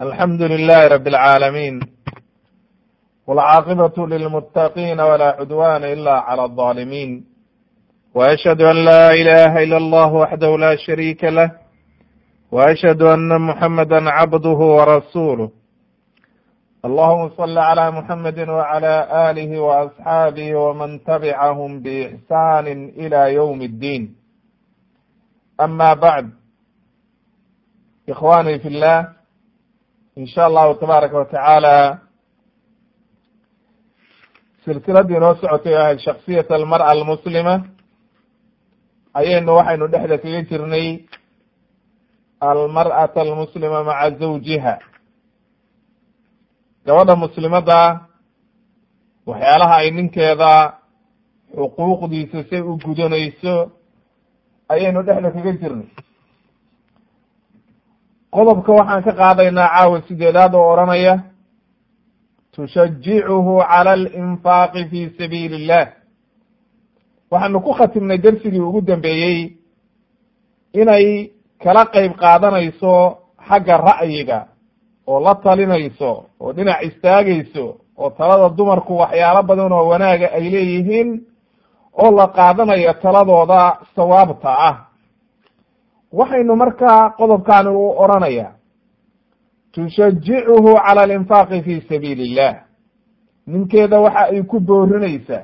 alxamdu lilahi rab اlcaalamiin wاlcaaqibaة lilmutaqina wla cudwana ila clى الظalimin وأshhadu an la ilaha ilا اllah waxdahu la shariika lah وأshhadu ana muxamada cabduh وrasuuluh allahuma صli عlى muxamadi وعlى آlih وأصxaabih wman tabcahm bإxsani ilى ywm الdin ama bعd ikhwani fi llah in sha allahu tabaaraka watacaala silsiladii inoo socotay o ahayd shaksiyat almar'a almuslima ayaynu waxaynu dhexda kaga jirnay almar'ata almuslima maca zawjiha. Gabadha muslimadda waxyaalaha ay ninkeeda xuquuqdiisa say u gudanayso ayaynu dhexda kaga jirnay qodobka waxaan ka qaadaynaa caawa sideedaad oo odhanaya tushajicuhu cala alinfaaqi fi sabiili illah waxaanu ku khatimnay dersigii ugu dambeeyey inay kala qeyb qaadanayso xagga ra'yiga oo la talinayso oo dhinac istaagayso oo talada dumarku waxyaalo badan oo wanaaga ay leeyihiin oo la qaadanayo taladooda sawaabta ah waxaynu markaa qodobkaani u odhanaya tushajicuhu cala alinfaaqi fi sabiili illah ninkeeda waxa ay ku boorinaysaa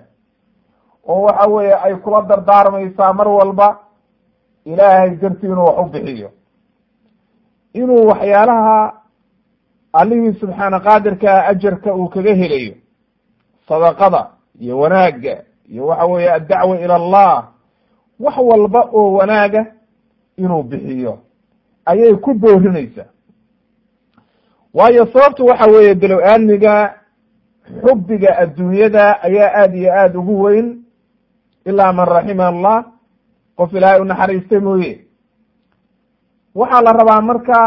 oo waxa weeye ay kula dardaarmaysaa mar walba ilaahay dartii inuu wax u bixiyo. Inuu waxyaalaha allihii subxaana qaadirkaa ajarka uu kaga helayo sadaqada iyo wanaagga iyo waxa weeye addacwa ila allah wax walba oo wanaaga inuu bixiyo ayay ku boorinaysaa. Waayo sababtu waxa weeye bilow aadmiga xubbiga adduunyada ayaa aada iyo aada ugu weyn ilaa man raxima allah qof ilaahay u naxariistay mooye. Waxaa la rabaa marka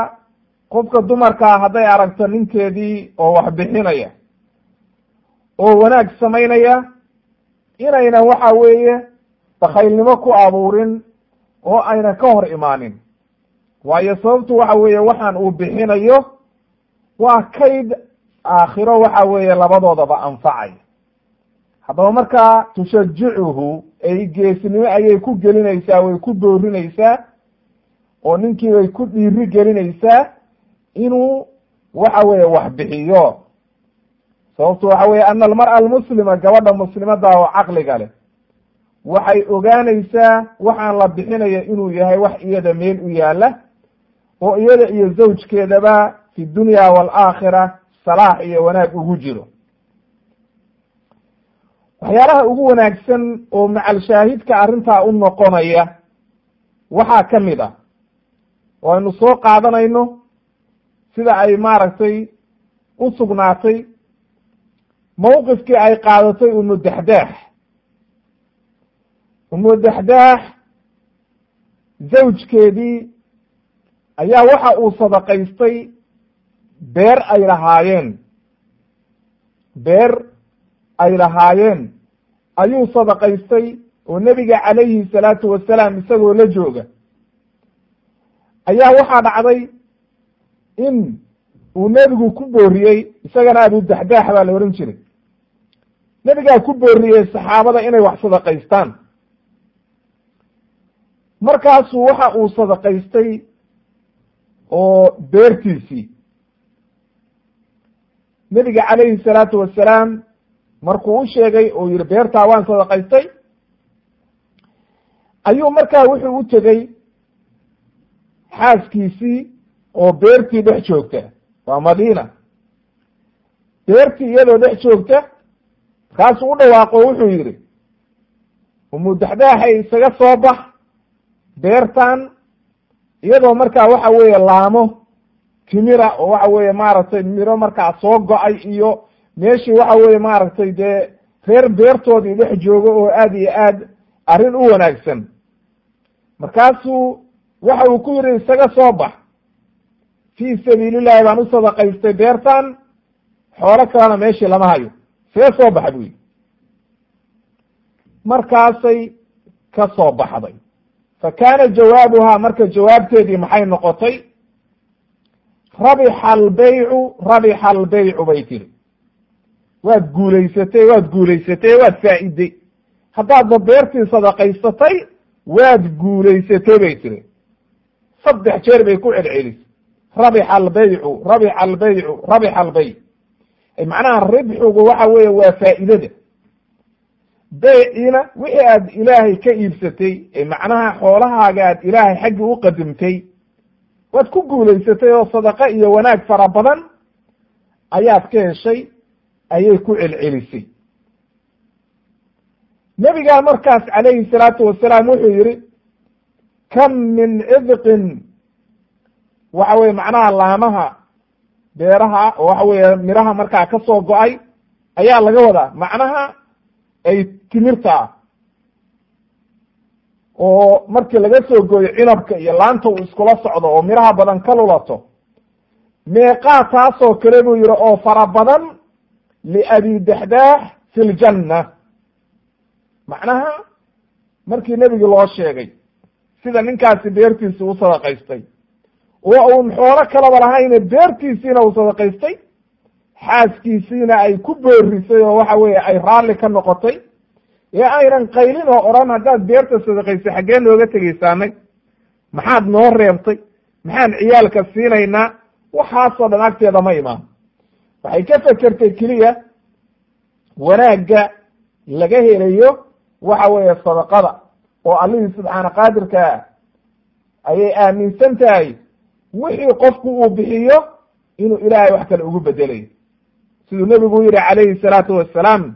qofka dumarkaa hadday aragto ninkeedii oo wax bixinaya oo wanaag samaynaya inayna waxa weeye bakaylnimo ku abuurin oo ayna ka hor imaanin. Waayo sababtu waxa weeye waxaan uu bixinayo waa kayd aakhiro waxa weeye labadoodaba anfacay. Haddaba markaa tushajicuhu ay geesnimo ayay ku gelinaysaa way ku boorinaysaa oo ninkii bay ku dhiiri gelinaysaa inuu waxa weeye wax bixiyo. Sababtu waxa weye ana almar'a almuslima gabadha muslimada oo caqliga leh waxay ogaanaysaa waxaan la bixinaya inuu yahay wax iyada meel u yaalla oo iyada iyo zawjkeedaba fi dunya waalaakhira salaax iyo wanaag ugu jiro. Waxyaalaha ugu wanaagsan oo macal shaahidka arrintaa u noqonaya waxaa ka mid ah oo aynu soo qaadanayno sida ay maaragtay u sugnaatay mawqifkii ay qaadatay umu daxdaax umu daxdaax zawjkeedii ayaa waxa uu sadaqaystay beer ay lahaayeen. Beer ay lahaayeen. Ayuu sadaqaystay oo nebiga calayhi salaatu wasalaam isagoo la jooga. Ayaa waxaa dhacday in uu nebigu ku booriyey isagana abu daxdaax baa la ohan jiray. Nebigaa ku booriyey saxaabada inay wax sadaqaystaan markaasuu waxa uu sadaqaystay oo beertiisii. Nebiga calayhi salaatu wasalaam markuu u sheegay oo yihi beertaa waan sadaqaystay. Ayuu markaa wuxuu u tegey xaaskiisii oo beertii dhex joogta. Waa madiina. Beertii iyadoo dhex joogta markaasuu u dhawaaqo wuxuu yidhi umudaxdaaxay isaga soo bax beertan iyadoo markaa waxa weeye laamo timira oo waxa weeye maaragtay miro markaa soo go'ay iyo meeshii waxa weeye maaragtay dee reer beertoodii dhex joogo oo aada iyo aad arrin u wanaagsan. Markaasuu waxa uu ku yidhi isaga soo bax. Fii sabiilillahi baan u sadaqaystay beertan xoolo kalena meeshii lama hayo. Isaga soo baxa buu yidhi. Markaasay ka soo baxday fa kaana jawaabuhaa marka jawaabteedii maxay noqotay rabixa albaycu rabixa albaycu bay tiri waad guulaysatay waad guulaysatay waad faa'iday haddaadba beertii sadaqaysatay waad guulaysatay bay tiri saddex jeer bay ku celcelisay rabixa albaycu rabixa albaycu rabixa albayc macnaha ribxigu waxa weeye waa faa'idada beyciina wixii aad ilaahay ka iibsatay ee macnaha xoolahaaga aad ilaahay xaggi u qadimtay waad ku guulaysatay oo sadaqo iyo wanaag fara badan ayaad ka heshay ayay ku celcelisay. Nebigaa markaas calayhi salaatu wasalaam wuxuu yihi kam min cidqin waxa weye macnaha laamaha beeraha oo waxa weeye miraha markaa ka soo go'ay ayaa laga wadaa. Macnaha ay timirta ah oo markii laga soo gooyo cinabka iyo laanta uu iskula socdo oo miraha badan ka lulato meeqaa taasoo kale buu yihi oo fara badan liabi daxdaax fi ljanna macnaha markii nebigi loo sheegay sida ninkaasi beertiisi u sadaqaystay oo uun xoolo kalaba lahayne beertiisiina uu sadaqaystay xaaskiisiina ay ku boorisay oo waxa weeye ay raalli ka noqotay ee aynan qaylin oo odhan haddaad beerta sadaqaysay xaggee nooga tegaysaanay maxaad noo reebtay maxaan ciyaalka siinaynaa waxaasoo dhan agteeda ma imaan. Waxay ka fekertay keliya wanaagga laga helayo waxa weeye sadaqada oo allihii subxaana qaadirkaa ayay aaminsan tahay wixii qofku uu bixiyo inuu ilaahay wax kale ugu bedelayo siduu nebigu yihi calayhi salaatu wassalaam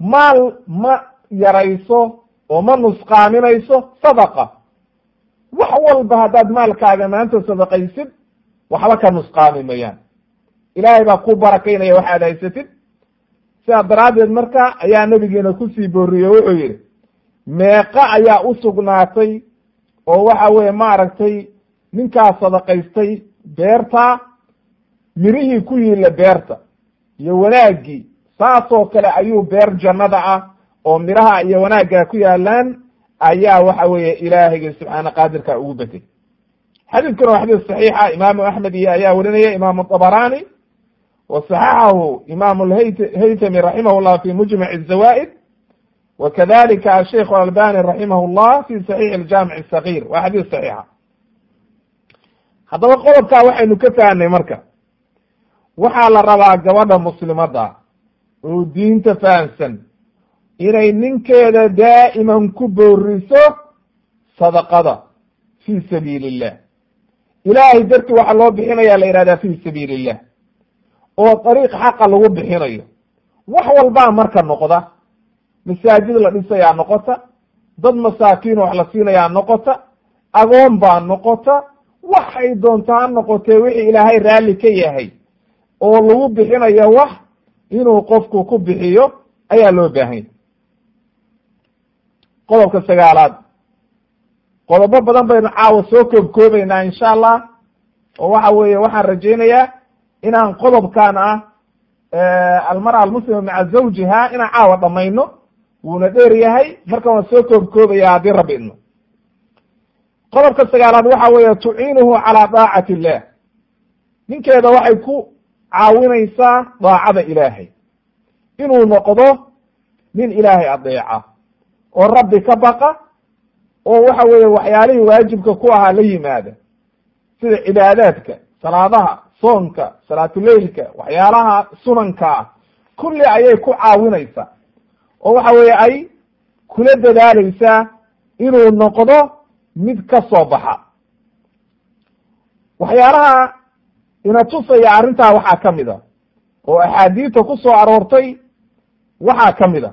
maal ma yarayso oo ma nusqaaminayso sadaqa. Wax walba haddaad maalkaaga maanta sadaqaysid waxba ka nusqaami mayaan. Ilaahay baa ku barakaynaya waxaad haysatid. Sidaa daraaddeed marka ayaa nebigeena ku sii booriye wuxuu yihi meeqa ayaa u sugnaatay oo waxa weeye maaragtay ninkaa sadaqaystay beerta mirihii ku yiilla beerta iyo wanaaggii saasoo kale ayuu beer jannada ah oo miraha iyo wanaaggaa ku yaalaan ayaa waxa weeye ilaahayga subxaana qaadirka ugu betay xadiidkuna waa xadiid saxiixa ah. imaamu axmed iyo ayaa warinaya imaamu dabaraani wa saxaxahu imaamu lhaytami raximah llah fi mujmac azawa'id wa kadalika asheikhu albani raximah llah fi saxiix aljaamic asagir waa xadiid saxiixa ah. haddaba qodobkaa waxaynu ka fahanay marka waxaa la rabaa gabadha muslimadda oo diinta fahamsan inay ninkeeda daa'iman ku booriso sadaqada fii sabiili illah ilaahay dartii waxaa loo bixinaya la yihahdaa fii sabiili illah oo dariiq xaqa lagu bixinayo. Wax walbaa marka noqda masaajid la dhisayaa noqota dad masaakiin wax la siinayaa noqota agoon baa noqota waxay doonta ha noqotee wixii ilaahay raalli ka yahay oo lagu bixinayo wax inuu qofku ku bixiyo ayaa loo baahanya qodobka sagaalaad. Qodobo badan baynu caawa soo koobkoobeynaa insha allah oo waxa weeye waxaan rajaynayaa inaan qodobkan ah almara almuslima maca zawjiha inaan caawa dhamayno wuuna dheer yahay marka waan soo koobkoobaya haddii rabbi idno. Qodobka sagaalaad waxa weeye tuciinuhu calaa daacati illah ninkeeda waxay ku caawinaysaa daacada ilaahay. Inuu noqdo nin ilaahay adeeca oo rabbi ka baqa oo waxa weeye waxyaalihii waajibka ku ahaa la yimaada. Sida cibaadaadka salaadaha soonka salaatuleilka waxyaalaha sunanka ah kulli ayay ku caawinaysaa oo waxa weeye ay kula dadaaleysaa inuu noqdo mid ka soo baxa. Waxyaalaha ina tusaya arrintaa waxaa ka mid a. oo axaadiidta ku soo aroortay waxaa ka mid a.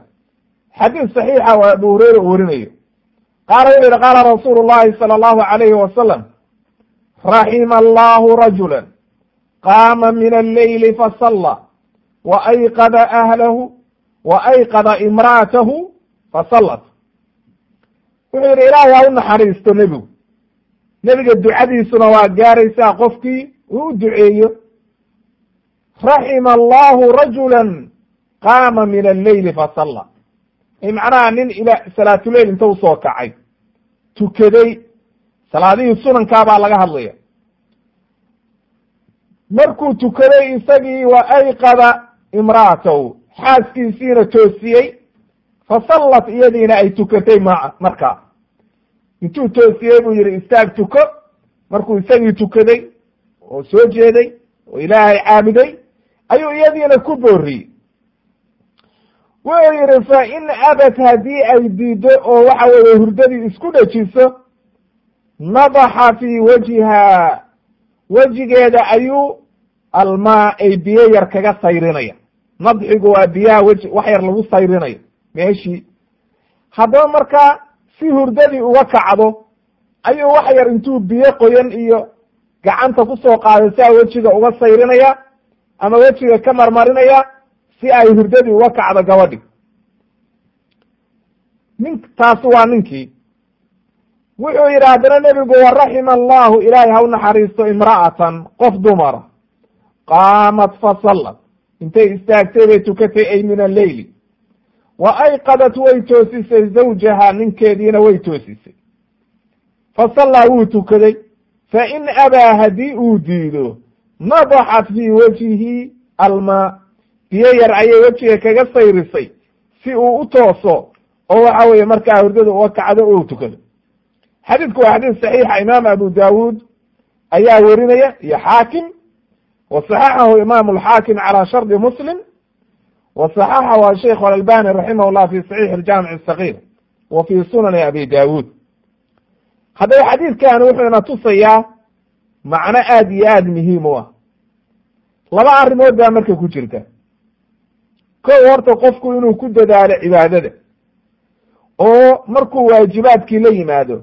xadiis saxiixa oo abu hureyra uu warinayo. qaala wuxuu yihi qaala rasuulu llahi sala allahu alayhi wasalam raxima allahu rajula qaama min alleyli fasalla wa ayqada ahlahu wa ayqada imra'atahu fasallat wuxuu yidhi ilaahay ha u naxariisto nebigu. Nebiga ducadiisuna waa gaaraysaa qofkii uu u duceeyo raxima allahu rajula qaama min alleyli fasalla macnaha nin ila salaatuleil inta u soo kacay tukaday salaadihii sunankaabaa laga hadlaya. Markuu tukaday isagii wa ayqada imra'atahu xaaskiisiina toosiyey fa sallat iyadiina ay tukatay ma markaa. Intuu toosiyey buu yidhi istaag tuko. Markuu isagii tukaday oo soo jeeday oo ilaahay caabuday ayuu iyadiina ku booriyey. Wuxuu yidhi fa in abad haddii ay diido oo waxa weeye hurdadii isku dhejiso nadaxa fii wajhiha wejigeeda ayuu almaa ay biyo yar kaga sayrinaya. Nadxigu waa biyaha weji wax yar lagu sayrinayo meeshii. Haddaba markaa si hurdadii uga kacdo ayuu wax yar intuu biyo qoyan iyo gacanta ku soo qaaday si a wejiga uga sayrinaya ama wejiga ka marmarinaya si ay hurdadii uga kacdo gabadhi. Nin taasi waa ninkii. Wuxuu yidhi haddana nebigu waraxima allahu ilaahay ha u naxariisto imra'atan qof dumara. Qaamat fasallat intay istaagtay bay tukatay ay min alleyli wa ayqadat way toosisay zawjaha ninkeediina way toosisay. Fasallaa wuu tukaday fa in abaa haddii uu diido nadaxat fii wajhihi almaa biyo yar ayay wejiga kaga sayrisay si uu u tooso oo waxa weeye markaa hurdada uga kacdo oo tukado xadiidku waa xadiis saxiixa imaam abu daawuud ayaa werinaya iyo xaakim wa saxaxahu imaamu alxaakim calaa shardi muslim wa saxaxahu asheikh alalbani raximah llah fi saxiix aljaamic asakir wa fi sunani abi daawuud haddaba xadiidkan wuxuu ina tusayaa macno aad iyo aad muhiim u ah. Laba arrimood baa marka ku jirta. Kow horta qofku inuu ku dadaalo cibaadada oo markuu waajibaadkii la yimaado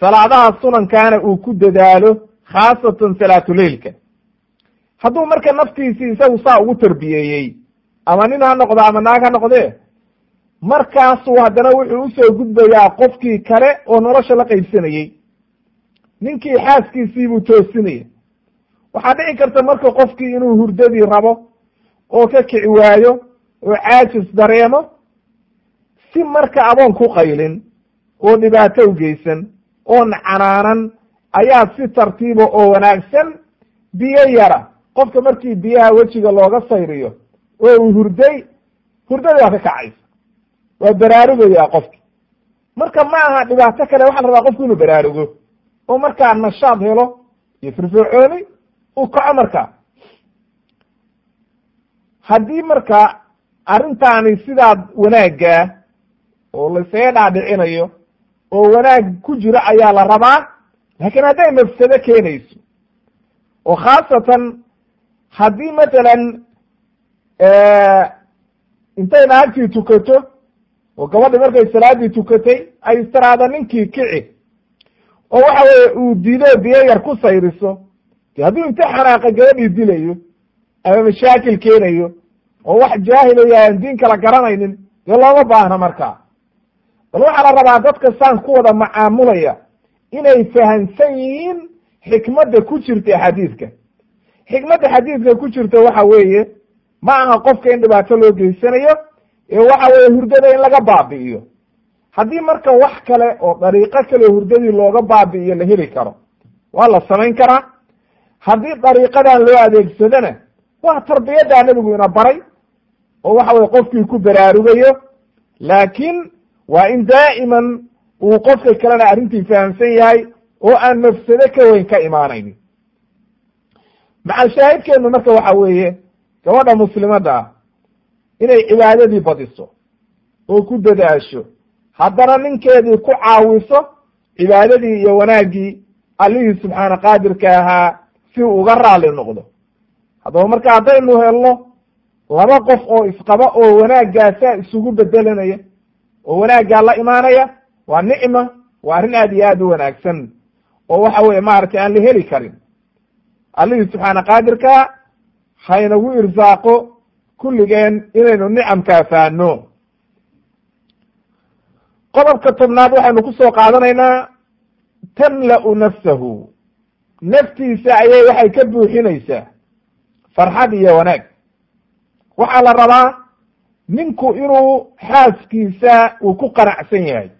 salaadaha sunankaana uu ku dadaalo khaasatan salaatuleilka hadduu marka naftiisii isagu saa ugu tarbiyeeyey ama nin ha noqdo ama naag ha noqdee markaasuu haddana wuxuu u soo gudbayaa qofkii kale oo nolosha la qaybsanayey. Ninkii xaaskiisiibuu toosinaya waxaa dhici karta marka qofkii inuu hurdadii rabo oo ka kici waayo oo caajis dareemo si marka adoon ku qaylin oo dhibaato u geysan oon canaanan ayaa si tartiiba oo wanaagsan biyo yara. Qofka markii biyaha wejiga looga sayriyo oo uu hurday hurdadii waa ka kacaysa waa baraarugayaa qofki. Marka ma aha dhibaato kale waxaa la rabaa qofku inuu baraarugo. Oo markaa nashaad helo iyo firfircooni uu kaco markaa haddii marka arrintaani sidaad wanaaggaa oo laisaga dhaadhicinayo oo wanaag ku jiro ayaa la rabaa laakiin hadday mafsado keenayso. Oo khaasatan haddii matalan intay naagtii tukato oo gabadhi markay salaadii tukatay ay istiraada ninkii kici. oo waxa weye uu diido biyo yar ku sayriso. De hadduu inta xanaaqa gabadhii dilayo ama mashaakil keenayo oo wax jaahilaya aan diin kala garanaynin dee looma baahna markaa. Bal waxaa la rabaa dadka saan ku wada macaamulaya inay fahamsan yihiin xikmadda ku jirta xadiidka. Xikmadda xadiidka ku jirta waxa weeye ma aha qofka in dhibaato loo geysanayo ee waxa weeye hurdada in laga baabi'iyo. Haddii marka wax kale oo dariiqo kale hurdadii looga baabi'iyo la heli karo waa la samayn karaa. Haddii dariiqadan loo adeegsadona waa tarbiyaddaa nebigu ina baray oo waxa weye qofkii ku baraarugayo. Laakiin waa in daa'iman uu qofka kalena arrintii fahamsan yahay oo aan mafsado ka weyn ka imaanaynin. Macal shaahidkeenu marka waxa weeye gabadha muslimadda ah inay cibaadadii badiso oo ku dadaasho. Haddana ninkeedii ku caawiso cibaadadii iyo wanaaggii allihii subxaana qaadirka ahaa si uga raali noqdo. Haddaba marka haddaynu helno laba qof oo isqaba oo wanaaggaasa isugu bedelanaya oo wanaaggaa la imaanaya waa nicma waa arrin aad iyo aad u wanaagsan. Oo waxa weye maaragtay aan la heli karin. Allihii subxaana qaadirka haynagu irsaaqo kulligeen inaynu nicamkaa fahanno qodobka tobnaad waxaynu ku soo qaadanaynaa tamla'u nafsahu. Naftiisa ayay waxay ka buuxinaysaa farxad iyo wanaag. Waxaa la rabaa ninku inuu xaaskiisa uu ku qanacsan yahay.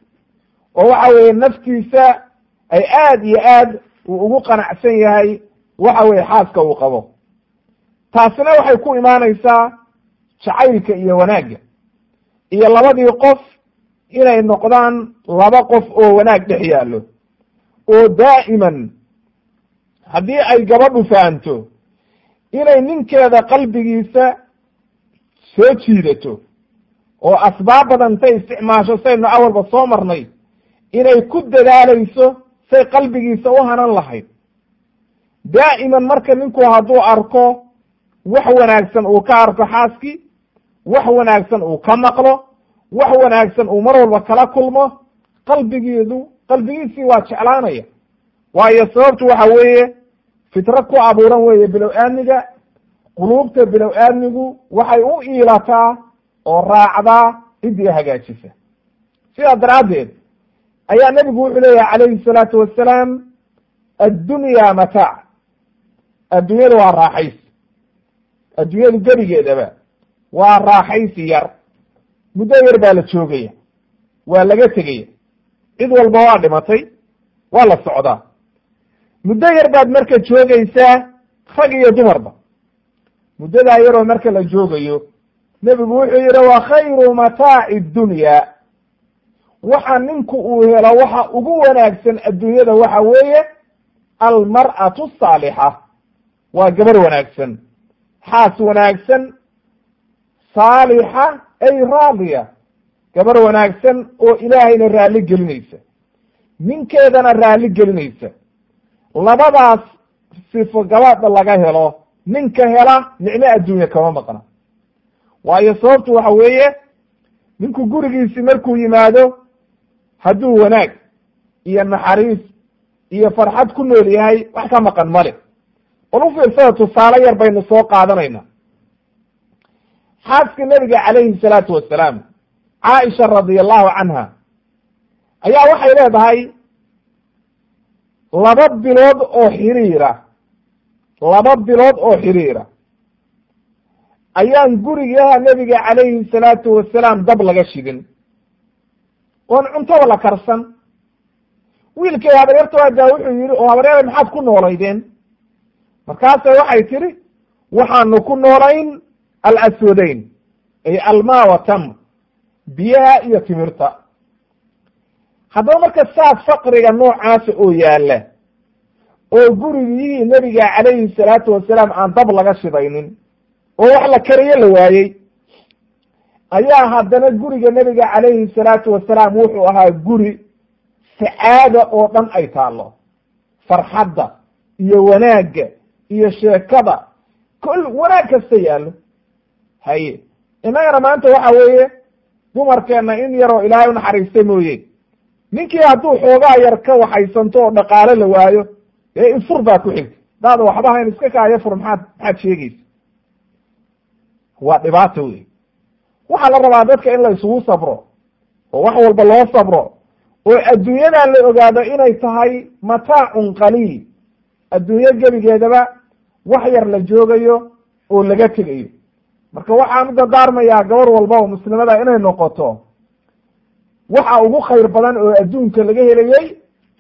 Oo waxa weeye naftiisa ay aad iyo aad uu ugu qanacsan yahay waxa weye xaaska uu qabo. Taasina waxay ku imaanaysaa jacaylka iyo wanaagga. Iyo labadii qof inay noqdaan laba qof oo wanaag dhex yaallo. Oo daa'iman haddii ay gabadhu fahanto inay ninkeeda qalbigiisa soo jiidato oo asbaab badan intay isticmaasho saynu awalba soo marnay inay ku dadaalayso say qalbigiisa u hanan lahayd. Daa'iman marka ninku hadduu arko wax wanaagsan uu ka arko xaaskii wax wanaagsan uu ka maqlo wax wanaagsan uu mar walba kala kulmo qalbigeedu qalbigiisii waa jeclaanaya. Waayo sababtu waxa weeye fitro ku abuuran weeye bilow aadmiga quluubta bilow aadmigu waxay u iilataa oo raacdaa ciddii hagaajisa. Sidaa daraaddeed ayaa nebigu wuxuu leeyahay calayhi salaatu wassalaam addunya mataac adduunyadu waa raaxaysi adduunyadu gebigeedaba waa raaxaysi yar muddo yar baa la joogaya. Waa laga tegaya. Cid walba waa dhimatay waa la socdaa. Muddo yar baad marka joogaysaa rag iyo dumarba muddadaa yaroo marka la joogayo nebigu wuxuu yidhi wa khayru mataaci dunya. Waxa ninku uu helo waxa ugu wanaagsan adduunyada waxa weeye almar'atu saalixa. Waa gabar wanaagsan. Xaas wanaagsan saalixa ay raadiya gabar wanaagsan oo ilaahayna raalli gelinaysa. Ninkeedana raalli gelinaysa. Labadaas sifo gabadha laga helo. Ninka hela nicmo adduunya kama maqna. Waayo sababtu waxa weeye ninku gurigiisi markuu yimaado hadduu wanaag iyo naxariis iyo farxad ku nool yahay wax ka maqan male bal u fiirsada tusaale yar baynu soo qaadanayna xaaska nebiga calayhi salaatu wassalaam caaisha radia allahu canha ayaa waxay leedahay laba bilood oo xiriira laba bilood oo xiriira. Ayaan gurigaha nebiga calayhi salaatu wasalaam dab laga shidin. Oon cuntaba la karsan. Wiilkay habaryarta waadaa wuxuu yidhi oo habaryara maxaad ku noolaydeen? Markaase waxay tidhi waxaanu ku noolayn alaswadayn ay almaa wa biyaha iyo timirta. Haddaba marka saas faqriga noocaasa oo yaalla oo gurigihii nebiga calayhi salaatu wasalaam aan dab laga shidaynin oo wax la kariyo la waayey ayaa haddana guriga nebiga calayhi salaatu wasalaam wuxuu ahaa guri sacaada oo dhan ay taallo. Farxadda iyo wanaagga iyo sheekada kol wanaag kasta yaallo haye innagana maanta waxa weeye dumarkeenna in yaroo ilaahay unaxariista mooye. Ninkii hadduu xoogaa yar ka waxaysanto oo dhaqaalo la waayo ee ifur baa ku xigta daada waxba hayn iska kaayo fur maxaad maxaad sheegaysa. Waa dhibaato wey waxaa la rabaa dadka in la isugu sabro oo wax walba loo sabro oo adduunyadan la ogaado inay tahay mataacun qaliil. Adduunyo gebigeedaba wax yar la joogayo oo laga tegayo marka waxaan u dardaarmayaa gabar walba oo muslimada inay noqoto waxa ugu khayr badan oo adduunka laga helayey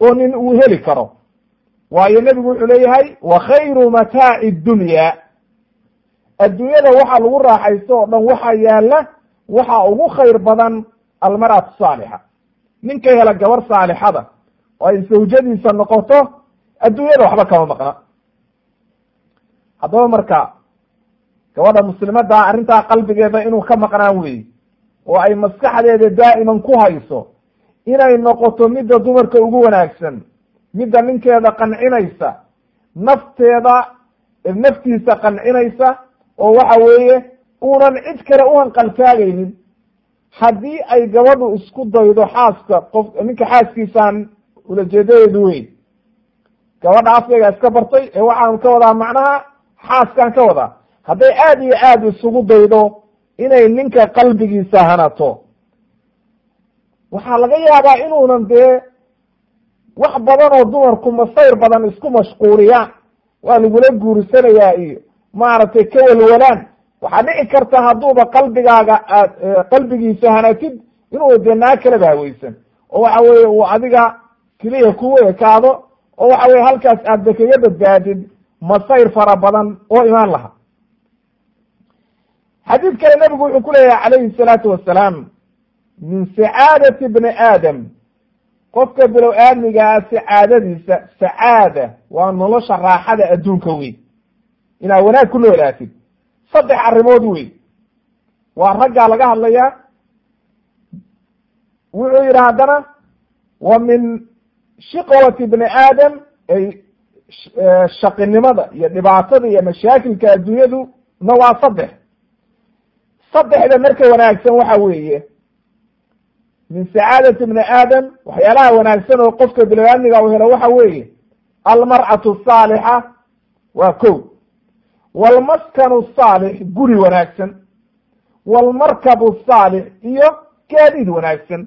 oo nin uu heli karo. Waayo nebigu wuxuu leeyahay wa khayru mataaci dunya. Adduunyada waxa lagu raaxaysto oo dhan waxa yaalla waxa ugu khayr badan almar'atu saalixa. Ninka hela gabar saalixada oo ay sawjadiisa noqoto adduunyada waxba kama maqna. Haddaba marka gabadha muslimadda arrintaa qalbigeeda inuu ka maqnaan weeye oo ay maskaxdeeda daa'iman ku hayso. Inay noqoto midda dumarka ugu wanaagsan midda ninkeeda qancinaysa nafteeda naftiisa qancinaysa oo waxa weeye uunan cid kale u hanqaltaagaynin haddii ay gabadhu isku daydo xaaska qof ninka xaaskiisaan ulajeedadeedu weyn. Gabadha afkayga iska bartay ee waxaan ka wadaa macnaha xaaskaan ka wadaa hadday aada iyo aada isugu daydo inay ninka qalbigiisa hanato. Waxaa laga yaabaa inuunan dee wax badan oo dumarku masayr badan isku mashquuliyaan waa lagula guursanayaa iyo maaragtay ka walwalaan waxaa dhici karta hadduuba qalbigaaga aad qalbigiisa hanatid inuu dee naa kalaba haweysan oo waxa weeye uu adiga keliya kugu ekaado oo waxa weye halkaas aadba kaga badbaadid masayr fara badan oo imaan laha xadiid kale nebigu wuxuu ku leeyahay calayhi salaatu wasalaam min sacaadati bni aadam. Qofka bilow aadmigaa sacaadadiisa sacaada waa nolosha raaxada adduunka wey inaad wanaag ku noolaatid. Saddex arrimood wey waa raggaa laga hadlayaa wuxuu yidhi haddana wa min shiqwati bni aadam ay shaqinimada iyo dhibaatada iyo mashaakilka adduunyadu na waa saddex saddexda marka wanaagsan waxa weeye. Min sacaadati bni aadam waxyaalaha wanaagsan oo qofka bilowaadmiga u helo waxa weeye almar'atu saalixa waa ko walmaskanu saalix guri wanaagsan. Walmarkabu saalix iyo gaadiid wanaagsan.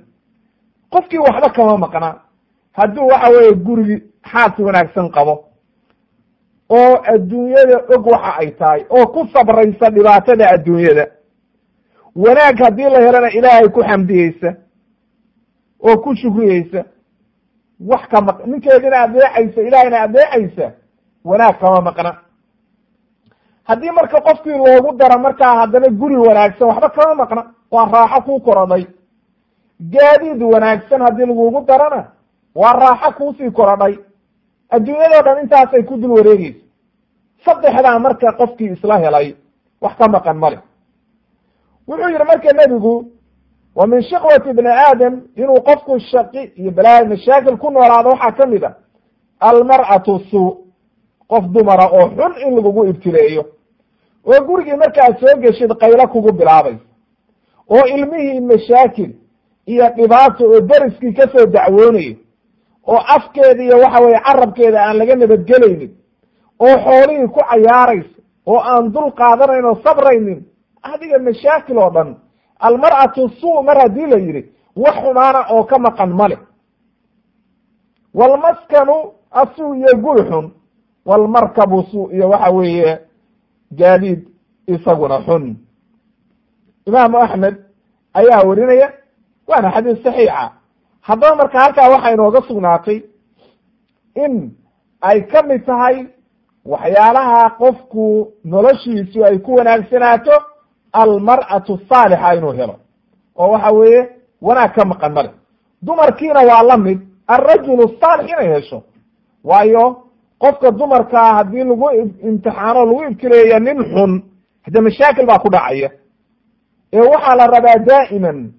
Qofkii waxba kama maqna. Hadduu waxa weeye gurigi xaas wanaagsan qabo oo adduunyada og waxa ay tahay oo ku sabraysa dhibaatada adduunyada wanaag haddii la helana ilaahay ku xamdiyeysa oo ku shukriyeysa wax ka maq ninkeedina adeecaysa ilaahayna adeecaysa wanaag kama maqna haddii marka qofkii loogu daro markaa haddana guri wanaagsan waxba kama maqna. Waa raaxo kuu korodhay gaadiid wanaagsan haddii lagugu darana waa raaxo kuusii korodhay adduunyadoo dhan intaasay ku dul wareegeysa saddexdaa marka qofkii isla helay wax ka maqan male wuxuu yihi marka nebigu wa min shiqwati bni aadam inuu qofku shaqi iyo balaa mashaakil ku noolaado waxaa ka mid a almar'atu suu qof dumara oo xun in lagugu ibtileeyo oo gurigii markaad soo geshid qaylo kugu bilaabaysa oo ilmihii mashaakil iyo dhibaato oo deriskii ka soo dacwoonayo oo afkeeda iyo waxa weye carabkeeda aan laga nabadgelaynin oo xoolihii ku cayaaraysa oo aan dul qaadanayn oo sabraynin adiga mashaakil oo dhan almar'atu suu mar haddii la yidhi wax xumaana oo ka maqan male walmaskanu asuu iyo guri xun walmarkabu suu iyo waxa weeye gaadiid isaguna xun. Imaamu axmed ayaa warinaya waana xadiis saxiixa. Haddaba marka halkaa waxaa inooga sugnaatay in ay ka mid tahay waxyaalaha qofku noloshiisu ay ku wanaagsanaato almar'atu saalixa inuu helo. oo waxa weeye wanaag ka maqan male dumarkiina waa la mid alrajulu saalix inay hesho. waayo qofka dumarkaa haddii lagu imtixaano lagu ibtileeya nin xun hadde mashaakil baa ku dhacaya. ee waxaa la rabaa daa'iman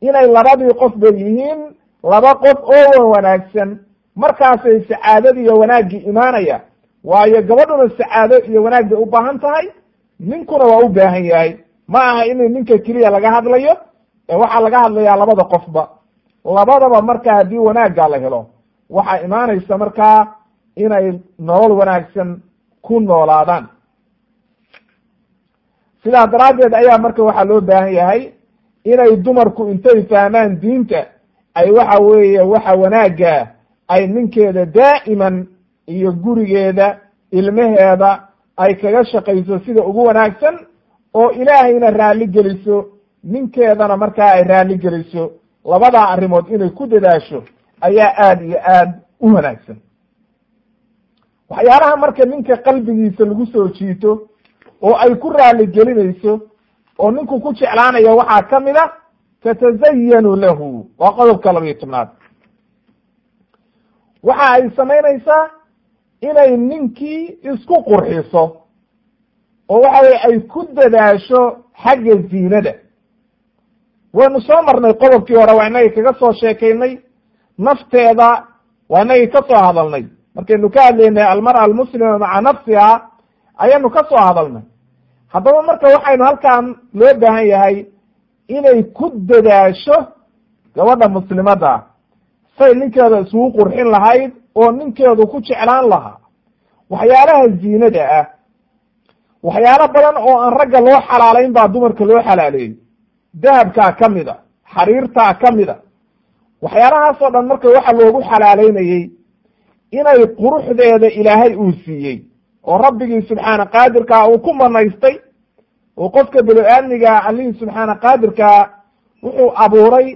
inay labadii qof bay yihiin laba qof oo wanaagsan. markaasay sacaadadii iyo wanaaggii imaanaya. waayo gabadhuna sacaado iyo wanaag bay u baahan tahay ninkuna waa u baahan yahay ma aha in ninka keliya laga hadlayo ee waxaa laga hadlayaa labada qofba. Labadaba marka haddii wanaagga la helo waxaa imaanaysa markaa inay nolol wanaagsan ku noolaadaan. Sidaa daraaddeed ayaa marka waxaa loo baahan yahay inay dumarku intay fahmaan diinta ay waxa weeye waxa wanaagga ay ninkeeda daa'iman iyo gurigeeda ilmaheeda ay kaga shaqayso sida ugu wanaagsan oo ilaahayna raalli geliso ninkeedana markaa ay raalli geliso labadaa arrimood inay ku dadaasho ayaa aada iyo aad u wanaagsan. Waxyaalaha marka ninka qalbigiisa lagu soo jiito oo ay ku raalli gelinayso oo ninku ku jeclaanayo waxaa ka mid a tatazayanu lahu waa qodobka labayo tobnaad waxa ay samaynaysaa inay ninkii isku qurxiso oo waxa weye ay ku dadaasho xagga ziinada. Waynu soo marnay qodobkii hore waa inagii kaga soo sheekaynay nafteeda waa inagii ka soo hadalnay. Markaynu ka hadlaynay almar'a almuslima maca nafsiha ayaynu ka soo hadalnay. Haddaba marka waxaynu halkan loo baahan yahay inay ku dadaasho gabadha muslimadda say ninkeeda isugu qurxin lahayd oo ninkeedu ku jeclaan lahaa. Waxyaalaha ziinada ah waxyaalo badan oo aan ragga loo xalaalayn baa dumarka loo xalaaleeyey dahabkaa ka mid a xariirtaa ka mid a waxyaalahaasoo dhan marka waxa loogu xalaaleynayey inay quruxdeeda ilaahay uu siiyey oo rabbigii subxaana qaadirkaa uu ku manaystay oo qofka belo-aadmiga allihii subxaana qaadirkaa wuxuu abuuray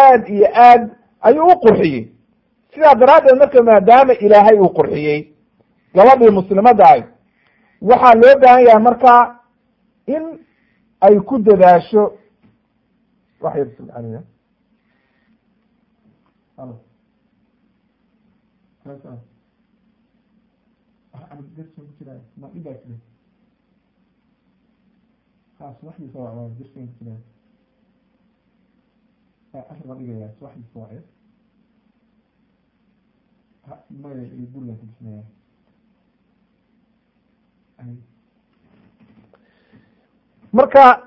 aad iyo aad ayuu u qurxiyey. Sidaa daraaddeed marka maadaama ilaahay uu qurxiyey gabadhii muslimadda ah waxaa loo baahan yahay markaa in ay ku dadaasho. Wax yar subxaaniya marka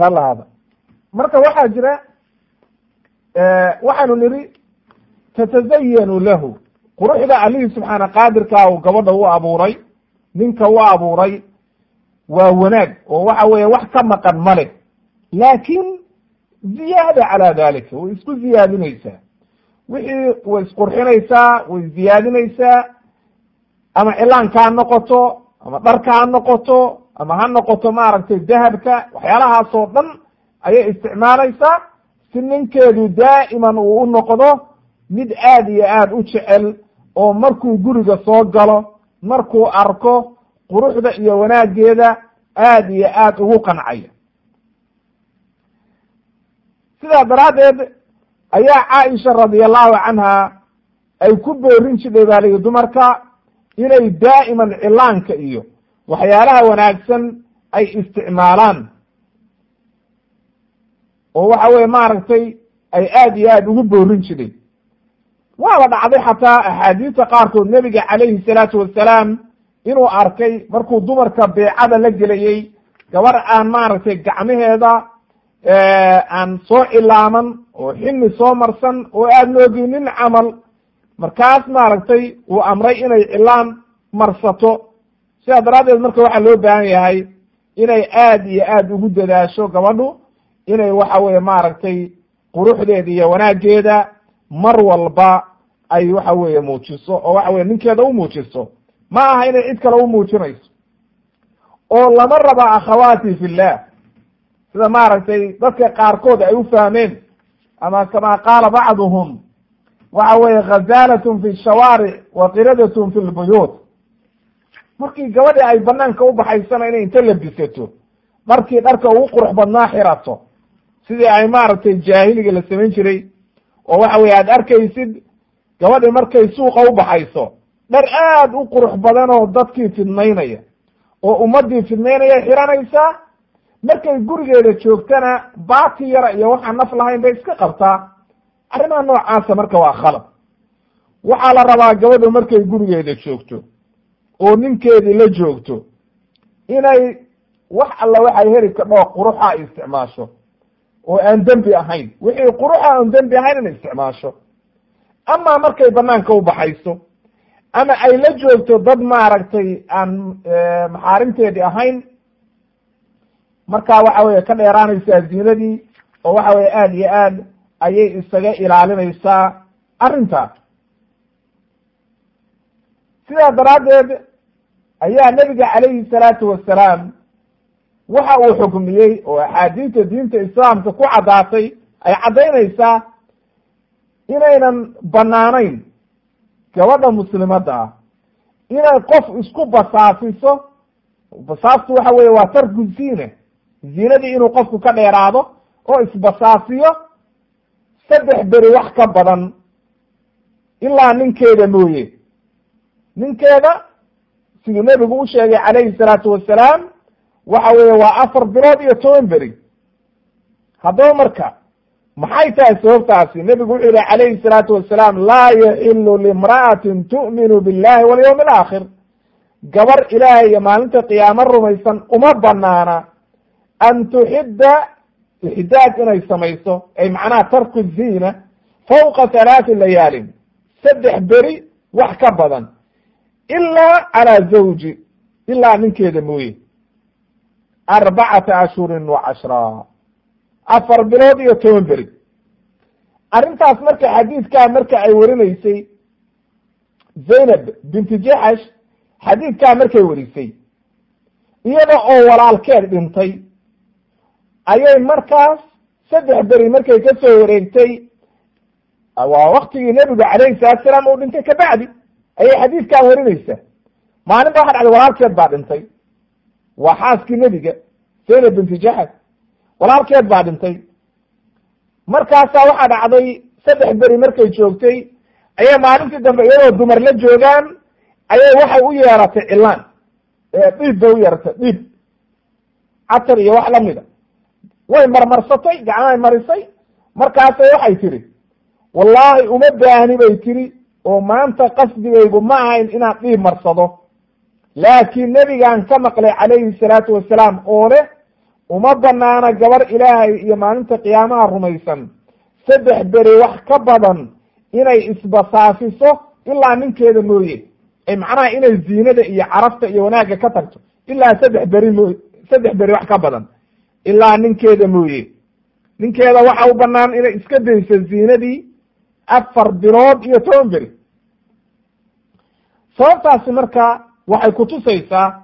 ralahaada marka waxaa jira waxaanu nidhi tatazayanu lahu. Quruxda allihii subxaana qaadirkaa uu gabadha u abuuray ninka u abuuray waa wanaag oo waxa weeye wax ka maqan male laakin ziyaada calaa dalika way isku ziyaadinaysaa. Wixii way isqurxinaysaa way ziyaadinaysaa ama cilaanka ha noqoto ama dharka ha noqoto ama ha noqoto maaragtay dahabka waxyaalahaasoo dhan ayay isticmaalaysaa. Si ninkeedu daa'iman uu u noqdo mid aad iyo aad u jecel oo markuu guriga soo galo markuu arko quruxda iyo wanaageeda aad iyo aad ugu qancaya. Sidaa daraaddeed ayaa caaisha radi allahu canha ay ku boorin jidhay baa lihi dumarka inay daa'iman cilaanka iyo waxyaalaha wanaagsan ay isticmaalaan. Oo waxa weye maaragtay ay aad iyo aad ugu boorin jidhay waaba dhacday xataa axaadiista qaarkood nebiga calayhi salaatu wasalaam inuu arkay markuu dumarka beecada la gelayey gabar aan maaragtay gacmaheeda aan soo cilaaman oo xilli soo marsan oo aad mooginin camal markaas maaragtay uu amray inay cilaan marsato. Sidaa daraaddeed marka waxaa loo baahan yahay inay aad iyo aad ugu dadaasho gabadhu inay waxa weye maaragtay quruxdeeda iyo wanaaggeeda mar walba ay waxa weeye muujiso oo waxa weye ninkeeda u muujiso. Ma aha inay cid kale u muujinayso. Oo lama raba akhawaati fillah. Sida maaragtay dadka qaarkood ay u fahmeen ama kama qaala bacduhum waxa weeye ghazalatun fi shawaaric wa qiradatun fi lbuyuut. Markii gabadhi ay banaanka u inay inta labisato dharkii dharka ugu qurux badnaa xirato sidii ay maaragtay jaahiliga la samayn jiray oo waxa weye aad arkaysid gabadhi markay suuqa u baxayso dhar aad u qurux badan oo dadkii fidnaynaya oo ummadii fidnaynaya xiranaysaa markay gurigeeda joogtana baati yara iyo waxaan naf lahayn bay iska qabtaa arrimaha noocaasa marka waa khalad. Waxaa la rabaa gabadhu markay gurigeeda joogto oo ninkeedii la joogto inay wax alla waxay heli kadhoo quruxa ay isticmaasho oo aan dembi ahayn. Wixii quruxa aan dembi ahayn inay isticmaasho. Ama markay banaanka u baxayso ama ay la joogto dad maaragtay aan maxaarimteedii ahayn markaa waxa weye ka dheeraanaysaa ziinadii oo waxa weye aad iyo aad ayay isaga ilaalinaysaa arrintaas sidaa daraaddeed ayaa nebiga calayhi salaatu wasalaam waxa uu xukmiyey oo axaadiista diinta islaamka ku caddaatay ay caddaynaysaa inaynan banaanayn gabadha muslimadda ah. Inay qof isku basaafiso basaaftu waxa weye waa tarku ziine ziinadii inuu qofku ka dheeraado oo isbasaafiyo saddex beri wax ka badan. Ilaa ninkeeda mooye. Ninkeeda siduu nebigu u sheegay calayhi salaatu wasalaam waxa weeye waa afar bilood iyo toban beri. Haddaba marka maxay tahay sababtaasi? Nebigu wuxuu yihi calayhi salaatu wasalaam laa yaxilu limra'atin tu'minu billahi walyawmi alaakhir gabar ilaahay iyo maalinta qiyaamo rumaysan uma banaana an tuxidda ixdaad inay samayso ay macnaha tarku ziina fawqa halaati layaalin saddex beri wax ka badan ilaa calaa zawji ilaa ninkeeda mooye arbacata ashhurin wa cashraa afar bilood iyo toban beri arrintaas marka xadiidkaa marka ay warinaysay zaynab binti jaxash xadiidkaa markay warisay iyada oo walaalkeed dhintay ayay markaas saddex beri markay ka soo wareegtay waa waktigii nebigu calayhi salatu salaam uu dhintay kabacdi ayay xadiidkaa warinaysaa maalin ba waxa dhacday walaalkeed baa dhintay. Waa xaaskii nebiga zaynab binti jaxad walaalkeed baa dhintay. Markaasaa waxaa dhacday saddex beri markay joogtay ayay maalintii dambe iyadoo dumar la joogaan ayay waxay u yeeratay cilaan. Dhiib bay u yeeratay dhiib. Catar iyo wax lamida way marmarsatay gacmahay marisay. Markaasay waxay tidhi wallaahi uma baahni bay tiri oo maanta qasdigaygu ma ahayn inaan dhiib marsado. Laakiin nebigaan ka maqlay calayhi salaatu wasalaam oo leh uma banaana gabar ilaahay iyo maalinta qiyaamaha rumaysan. Saddex beri wax ka badan inay isbasaafiso ilaa ninkeeda mooye. Ay macnaha inay ziinada iyo carafta iyo wanaagga ka tagto. Ilaa saddex beri mooy saddex beri wax ka badan ilaa ninkeeda mooye. Ninkeeda waxa u banaan inay iska dayso ziinadii afar bilood iyo toban beri. Sababtaasi marka waxay kutusaysaa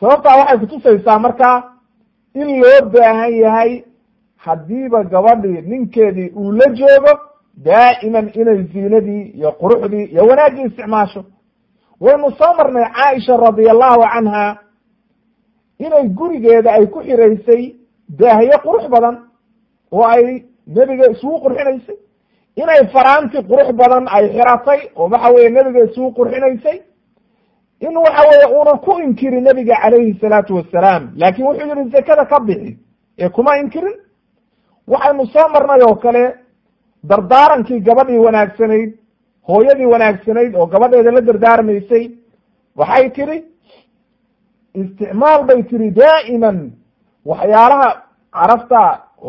sababtaa waxay kutusaysaa marka in loo baahan yahay haddiiba gabadhii ninkeedii uu la joogo daa'iman inay ziinadii iyo quruxdii iyo wanaaggii isticmaasho waynu soo marnay caaisha radia allahu canha inay gurigeeda ay ku xiraysay daahyo qurux badan oo ay nebiga isugu qurxinaysay. Inay faraanti qurux badan ay xiratay oo waxa weye nebiga isugu qurxinaysay. In waxa weye uunan ku inkirin nebiga calayhi salaatu wasalaam laakin wuxuu yihi zakada ka bixi ee kuma inkirin. Waxaynu soo marnay oo kale dardaarankii gabadhii wanaagsanayd hooyadii wanaagsanayd oo gabadheeda la dardaarmaysay waxay tidhi isticmaal bay tihi daa'iman waxyaalaha carafta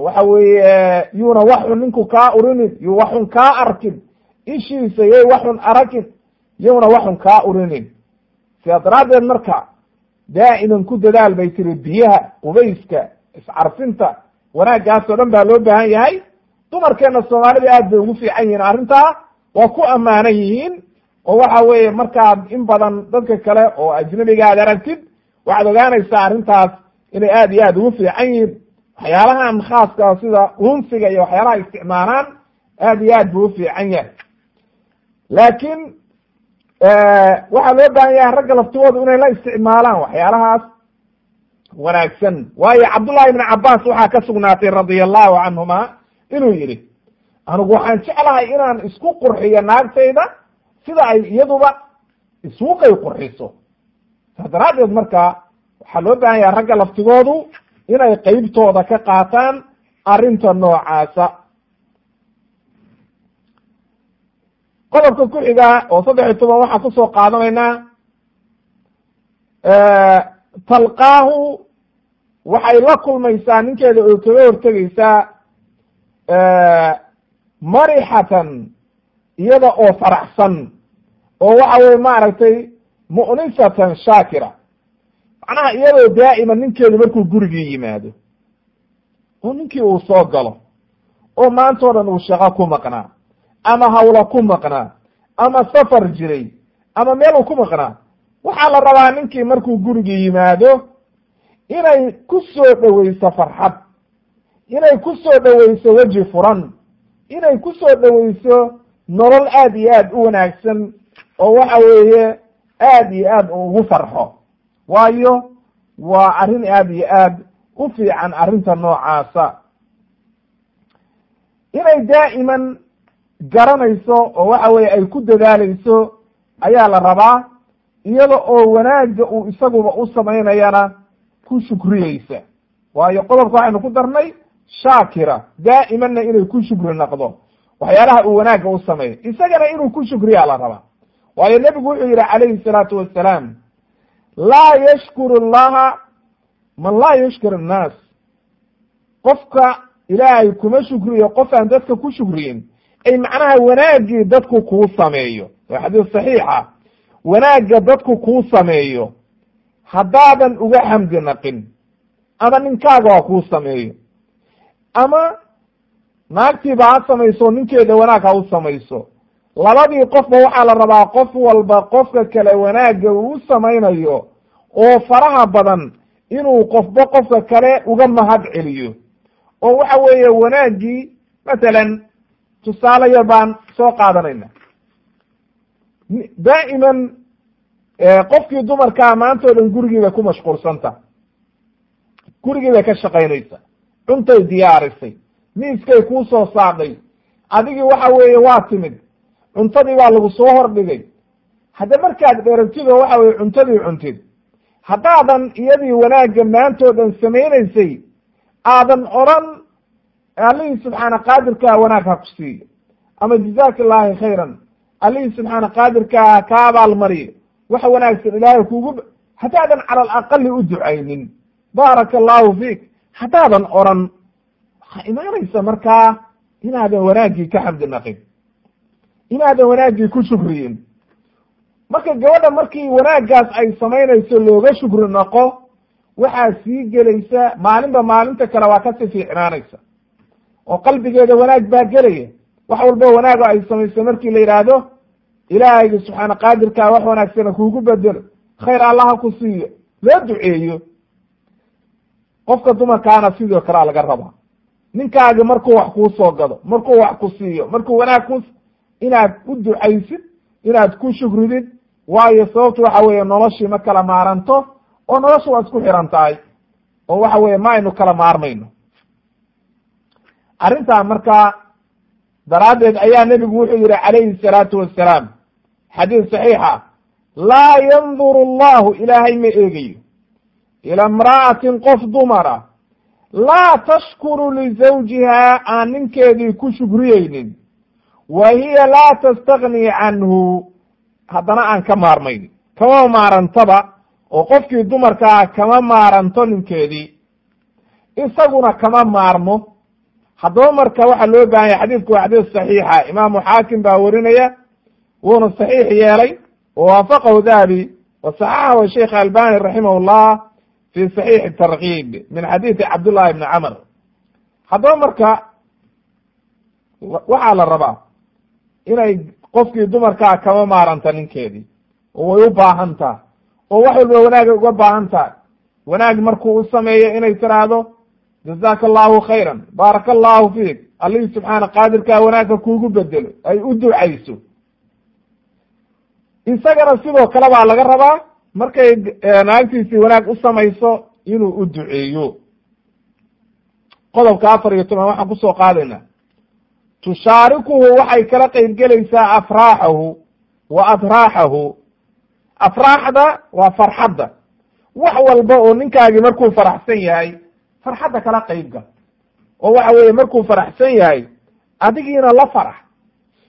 waxa weeye yuuna waxun ninku kaa urinin yu waxun kaa arkin ishiisa yay waxun aragin yowna waxun kaa urinin. Sidaa daraaddeed marka daa'iman ku dadaal bay tiri biyaha qubayska iscarfinta wanaaggaas oo dhan baa loo baahan yahay. Dumarkeena soomaalida aad bay ugu fiican yihiin arrintaa waa ku ammaanan yihiin oo waxa weeye markaad in badan dadka kale oo ajnabiga aad aragtid waxaad ogaanaysaa arrintaas inay aad iyo aad ugu fiican yihiin. Waxyaalahan khaaska sida unsiga iyo waxyaalaha isticmaalaan aad iyo aad buu ufiican yahay. Laakiin waxaa loo baahan yahay ragga laftigooda inay la isticmaalaan waxyaalahaas wanaagsan. Waayo cabdullahi ibn cabaas waxaa ka sugnaatay radia allahu canhuma inuu yidhi anigu waxaan jeclahay inaan isku qurxiyo naagtayda sida ay iyaduba isuqay qurxiso. Saa daraaddeed marka waxaa loo baahan yahay ragga laftigoodu inay qeybtooda ka qaataan arrinta noocaasa. Qodobka ku xigaa oo saddex iyo toban waxaan ku soo qaadanaynaa talqaahu waxay la kulmaysaa ninkeeda oo kaga hortegeysaa marixatan iyada oo faraxsan oo waxa weye maaragtay mu'nisatan shaakira. Macnaha iyadoo daa'ima ninkeedu markuu gurigii yimaado oo ninkii uu soo galo oo maanta o dhan uu shaqo ku maqnaa ama hawlo ku maqnaa ama safar jiray ama meel uu ku maqnaa waxaa la rabaa ninkii markuu gurigii yimaado inay ku soo dhoweyso farxad inay ku soo dhoweyso weji furan inay ku soo dhoweyso nolol aad iyo aad u wanaagsan oo waxa weeye aad iyo aad ugu farxo. Waayo waa arrin aad iyo aad u fiican arrinta noocaasa. Inay daa'iman garanayso oo waxa weye ay ku dadaaleyso ayaa la rabaa iyada oo wanaagga uu isaguba u samaynayana ku shukriyeysa. Waayo qodobka waxaynu ku darnay shaakira daa'imanna inay ku shukri naqdo waxyaalaha uu wanaagga u sameeyo isagana inuu ku shukriyaa la rabaa waayo nebigu wuxuu yihi calayhi salaatu wassalaam laa yashkuru llaha man laa yashkur annaas. Qofka ilaahay kuma shukriyo qof aan dadka ku shukriyin ay macnaha wanaaggii dadku kuu sameeyo. Waa xadiis saxiixa wanaagga dadku kuu sameeyo haddaadan uga xamdi naqin. Ama ninkaaga ha kuu sameeyo ama naagtiiba ha samayso ninkeeda wanaag ha u samayso. Labadii qofba waxaa la rabaa qof walba qofka kale wanaagga uu samaynayo oo faraha badan inuu qofba qofka kale uga mahad celiyo. Oo waxa weeye wanaaggii masalan tusaale yar baan soo qaadanayna daa'iman qofkii dumarkaa maanta o dhan gurigii bay ku mashquulsanta. Gurigii bay ka shaqaynaysa cuntay diyaarisay. Miiskay kuu soo saadhay adigii waxa weeye waa timid. Cuntadii baa lagu soo hordhigay hadda markaad dheragtid oo waxa weye cuntadii cuntid. Haddaadan iyadii wanaagga maantoo dhan samaynaysay aadan odran allihii subxaana qaadirkaa wanaag ha ku siiyo ama jazaaka illaahi khayran allihii subxaana qaadirkaa ka abaalmariyo waxa wanaagsan ilaahay kuugu haddaadan cala alaqali u ducaynin. Baaraka allahu fiik haddaadan odran waxaa imaanaysa markaa inaadan wanaaggii ka xamdi naqin inaadan wanaaggii ku shukriyin. Marka gabadha markii wanaaggaas ay samaynayso looga shukri naqo waxaa sii gelaysa maalinba maalinta kale waa ka sii fiicnaanaysa. Oo qalbigeeda wanaag baa gelaya wax walba wanaago ay samayso markii la yidhaahdo ilaahayga subxaana qaadirkaa wax wanaagsana kuugu bedelo khayr allaha ku siiyo loo duceeyo qofka dumarkaana sidoo kalea laga rabaa. Ninkaagi markuu wax kuu soo gado markuu wax ku siiyo markuu wanaag ku inaad u ducaysid inaad ku shukridid waayo sababtu waxa weeye noloshii ma kala maaranto oo nolosha waa isku xiran tahay oo waxa weeye ma aynu kala maarmayno. Arrintaa markaa daraaddeed ayaa nebigu wuxuu yihi calayhi salaatu wassalaam xadiis saxiixa laa yanduru allahu ilaahay ma eegayo ila imra'atin qof dumara laa tashkuru lizawjihaa aan ninkeedii ku shukriyeynin wa hiya laa tastaknii canhu haddana aan ka maarmayn kama maarantaba oo qofkii dumarkaa kama maaranto ninkeedii isaguna kama maarmo haddaba marka waxaa loo baahan yahy xadiidku waa xadiis saxiixa imaamu xaakim baa werinaya wuuna saxiix yeelay wa waafaqahu dahabi wa saxaxahu sheikh albani raximah llah fi saxiixi tarkiib min xadiidi cabdullahi bni camr haddaba marka waxaa la rabaa inay qofkii dumarkaa kama maaranta ninkeedii oo way u baahan tahay oo wax walba wanaagay uga baahan tahay wanaag markuu u sameeyo inay tiraahdo jazaaka allahu khayran baaraka allahu fiik allihii subxaana qaadirkaa wanaagka kuugu bedelo ay u ducayso isagana sidoo kale baa laga rabaa markay naagtiisii wanaag u samayso inuu u duceeyo. Qodobka afar iyo toban waxaan ku soo qaadaynaa. Tushaarikuhu waxay kala qeyb gelaysaa afraaxahu wa atraaxahu afraaxda waa farxadda. Wax walba oo ninkaagii markuu faraxsan yahay farxadda kala qeybgal oo waxa weeye markuu faraxsan yahay adigiina la farax.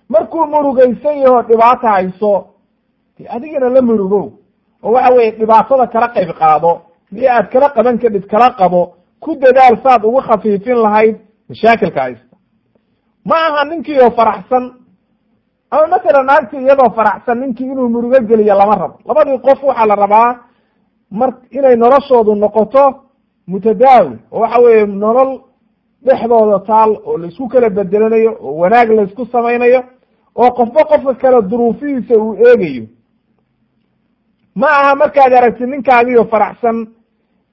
Markuu murugaysan yaho dhibaata hayso de adigiina la murugow oo waxa weeye dhibaatada kala qayb qaado wixii aad kala qaban kadhid kala qabo ku dadaal saad ugu khafiifin lahayd mashaakilka haysta ma aha ninkii oo faraxsan ama masalan naagtii iyadoo faraxsan ninkii inuu murugo geliyo lama rabo. Labadii qof waxaa la rabaa mar inay noloshoodu noqoto mutadaawil oo waxa weeye nolol dhexdooda taal oo la isku kala bedelanayo oo wanaag laysku samaynayo oo qofba qofka kale duruufihiisa uu eegayo ma aha markaad aragtid ninkaagiyo faraxsan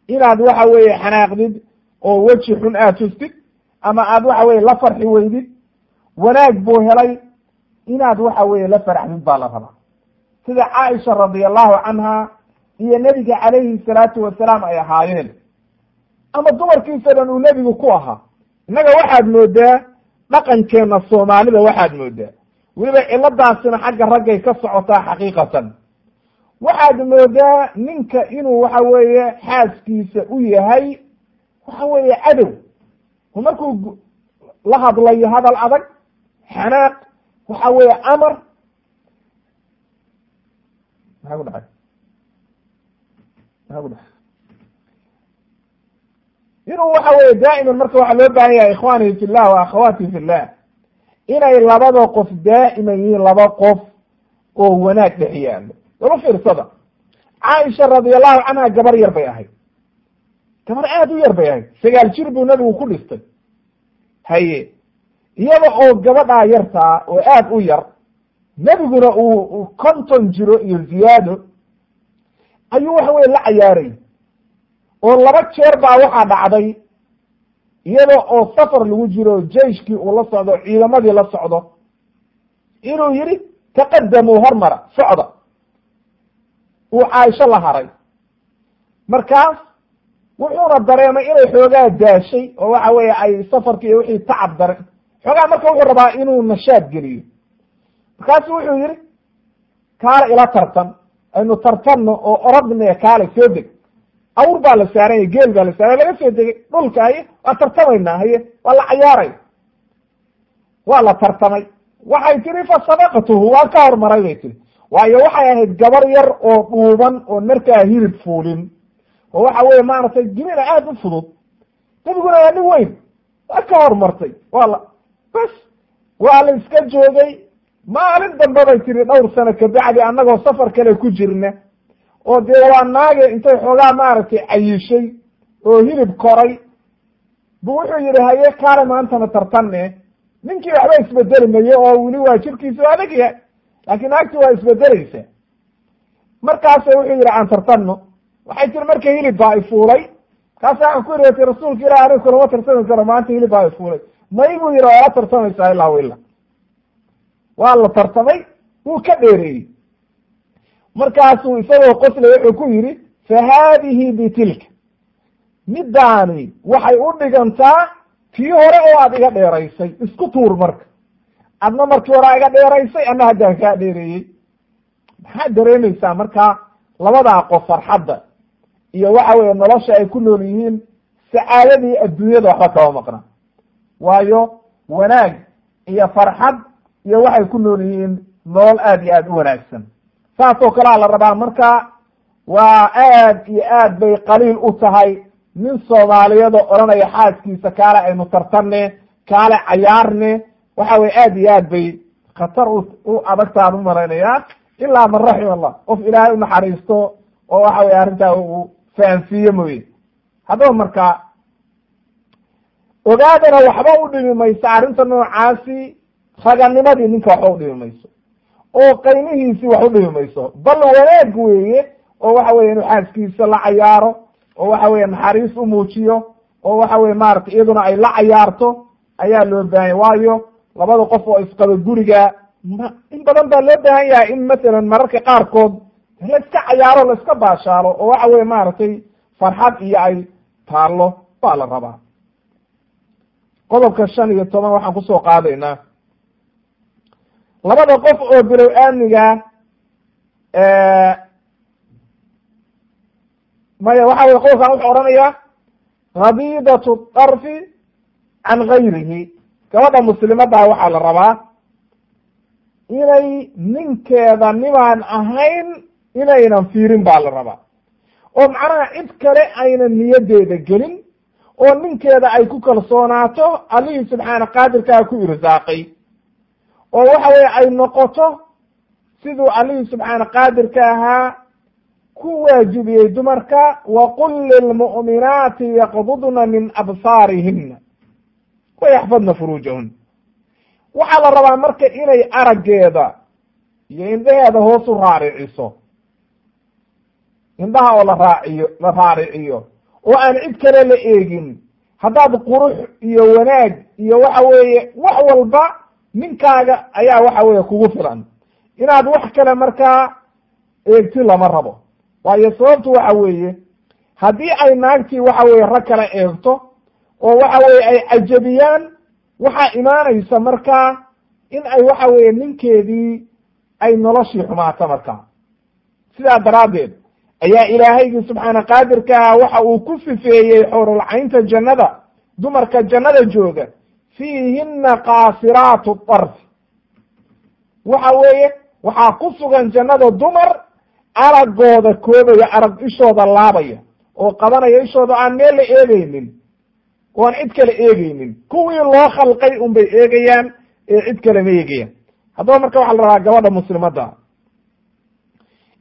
inaad waxa weeye xanaaqdid oo weji xun aad tustid ama aad waxa weye la farxi weydid wanaag buu helay inaad waxa weeye la faraxdid baa la rabaa. Sida caaisha radi allahu canha iyo nebiga calayhi salaatu wasalaam ay ahaayeen. Ama dumarkiisa dhan uu nebigu ku ahaa. Innaga waxaad moodaa dhaqankeena soomaalida waxaad moodaa. Weliba ciladaasina xagga raggay ka socotaa xaqiiqatan waxaad moodaa ninka inuu waxa weeye xaaskiisa u yahay waxa weeye cadow. Oo markuu la hadlayo hadal adag xanaaq waxa weeye amar. Maxaa ku dhacay? Maxaa ku dhacay? Inuu waxa weye daa'iman marka waxaa loo baahan yahay ikhwaanii fi llah wa akhawaati fi llah inay labada qof daa'iman yihiin laba qof oo wanaag dhex yaalo laba fiirsada. Caaisha radiallahu canha gabar yar bay ahayd. Gabar aad u yar bay ahayd. Sagaal jir buu nabigu ku dhistay. Haye iyada oo gabadhaa yartaa oo aad u yar nebiguna uu konton jiro iyo ziyaado ayuu waxa weye la cayaaray oo laba jeer baa waxaa dhacday iyada oo safar lagu jiro jeiskii uu la socdo ciidamadii la socdo inuu yidhi taqadamuu hormara socda uu caaisho la haray. Markaas wuxuuna dareemay inay xoogaa daashay oo waxa weeye ay safarki iyo wixii tacab dare. Xoogaa marka wuxuu rabaa inuu nashaad geliyo. Markaasu wuxuu yihi kaale ila tartan aynu tartanno oo orodne kaale soo deg. Awr baa la saaranya geel baa la saaray laga soo degay dhulka haye waa tartamaynaa haye waa la cayaaray waa la tartamay. Waxay tiri fa sabaqtuhu waan ka hormaray bay tiri waayo waxay ahayd gabar yar oo dhuuban oo markaa hilib fuulin. Oo waxa weye maaragtay jimina aada u fudud. Nebiguna waa nin weyn. Waa ka hormartay waa la bas waa la iska joogay. Maalin dambe bay tiri dhowr sano kabacdi annagoo safar kale ku jirna. Oo dee waa naage intay xoogaa maaragtay cayishay oo hilib koray. Bu wuxuu yihi haye kaale maantana tartanne. Ninkii waxba isbedeli mayo oo weli waa jirkiisa waa adag yahay laakiin naagti waa isbedeleysa markaasa wuxuu yihi aan tartanno. Waxay tiri marka hilib baa ifuulay kaasa waxaan ku ihi rasuulka ilah anig kulama tartami karo maanta hilib baa ifuulay may buu yihi waa la tartamaysaa ilaa ila waa la tartamay wuu ka dheereeyey. Markaasuu isagoo qoslay wuxuu ku yidhi fa haadihi bitilka middaani waxay u dhigantaa tii hore oo aad iga dheeraysay isku tuur marka adna markii hore iga dheeraysay anna haddaan kaa dheereeyey maxaad dareemaysaa markaa labadaa qof farxadda iyo waxa weeye nolosha ay ku nool yihiin sacaadadii adduunyada waxba kama maqna. Waayo wanaag iyo farxad iyo waxay ku nool yihiin nolol aad iyo aad u wanaagsan. Saasoo kalea la rabaa marka waa aad iyo aad bay qaliil u tahay nin soomaaliyada odhanaya xaaskiisa kaale aynu tartanne kaale cayaarne waxa weye aad iyo aad bay khatar u adagtaan u malaynayaa ilaa man raxima allah qof ilaahay unaxariisto oo waxa weye arrintaa uu fahansiiye mooye. Haddaba marka ogaadana waxba u dhimi mayso arrinta noocaasi raganimadii ninka waxba u dhimi mayso. Oo qaymihiisii wax u dhimi mayso. Bal wanaag weeye oo waxa weye inuu xaaskiisa la cayaaro oo waxa weye naxariis u muujiyo oo waxa weye maaragtay iyaduna ay la cayaarto ayaa loo baahanya waayo labada qof oo isqaba guriga ma in badan baa loo baahan yahay in masalan mararka qaarkood la iska cayaaro la iska baashaalo oo waxa weye maaragtay farxad iyo ay taallo baa la rabaa. Qodobka shan iyo toban waxaan ku soo qaadaynaa. Labada qof oo bilow aamniga maya waxa weye qodobkan wuxuu odhanayaa rabidatu darfi can gayrihi gabadha muslimaddaa waxaa la rabaa inay ninkeeda nimaan ahayn inaynan fiirin baa la rabaa. Oo macnaha cid kale aynan niyadeeda gelin oo ninkeeda ay ku kalsoonaato allihii subxaana qaadirkaa ku irsaaqay. Oo waxa weye ay noqoto siduu allihii subxaana qaadirka ahaa ku waajibiyey dumarka waqul lilmu'minaati yaqdudna min absaarihina wayaxfadna furuujahun waxaa la rabaa marka inay araggeeda iyo indhaheeda hoos u raariciso indhaha oo la raaciyo la raariciyo oo aan cid kale la eegin haddaad qurux iyo wanaag iyo waxa weeye wax walba ninkaaga ayaa waxa weeye kugu filan inaad wax kale markaa eegti lama rabo waayo sababtu waxa weeye haddii ay naagtii waxa weye rag kale eegto oo waxa weye ay cajabiyaan waxaa imaanaysa markaa in ay waxa weeye ninkeedii ay noloshii xumaato markaa sidaa daraaddeed ayaa ilaahaygii subxaana qaadirkaha waxa uu ku sifeeyey xowrulcaynta jannada dumarka jannada jooga fiihina qaasiraatu darfi waxa weeye waxaa ku sugan jannada dumar aragooda koobaya arag ishooda laabaya oo qabanaya ishooda aan meel la eegeynin oo aan cid kale eegeynin kuwii loo khalqay unbay eegayaan ee cid kale ma eegayaan. Haddaba marka waxaa la rabaa gabadha muslimadda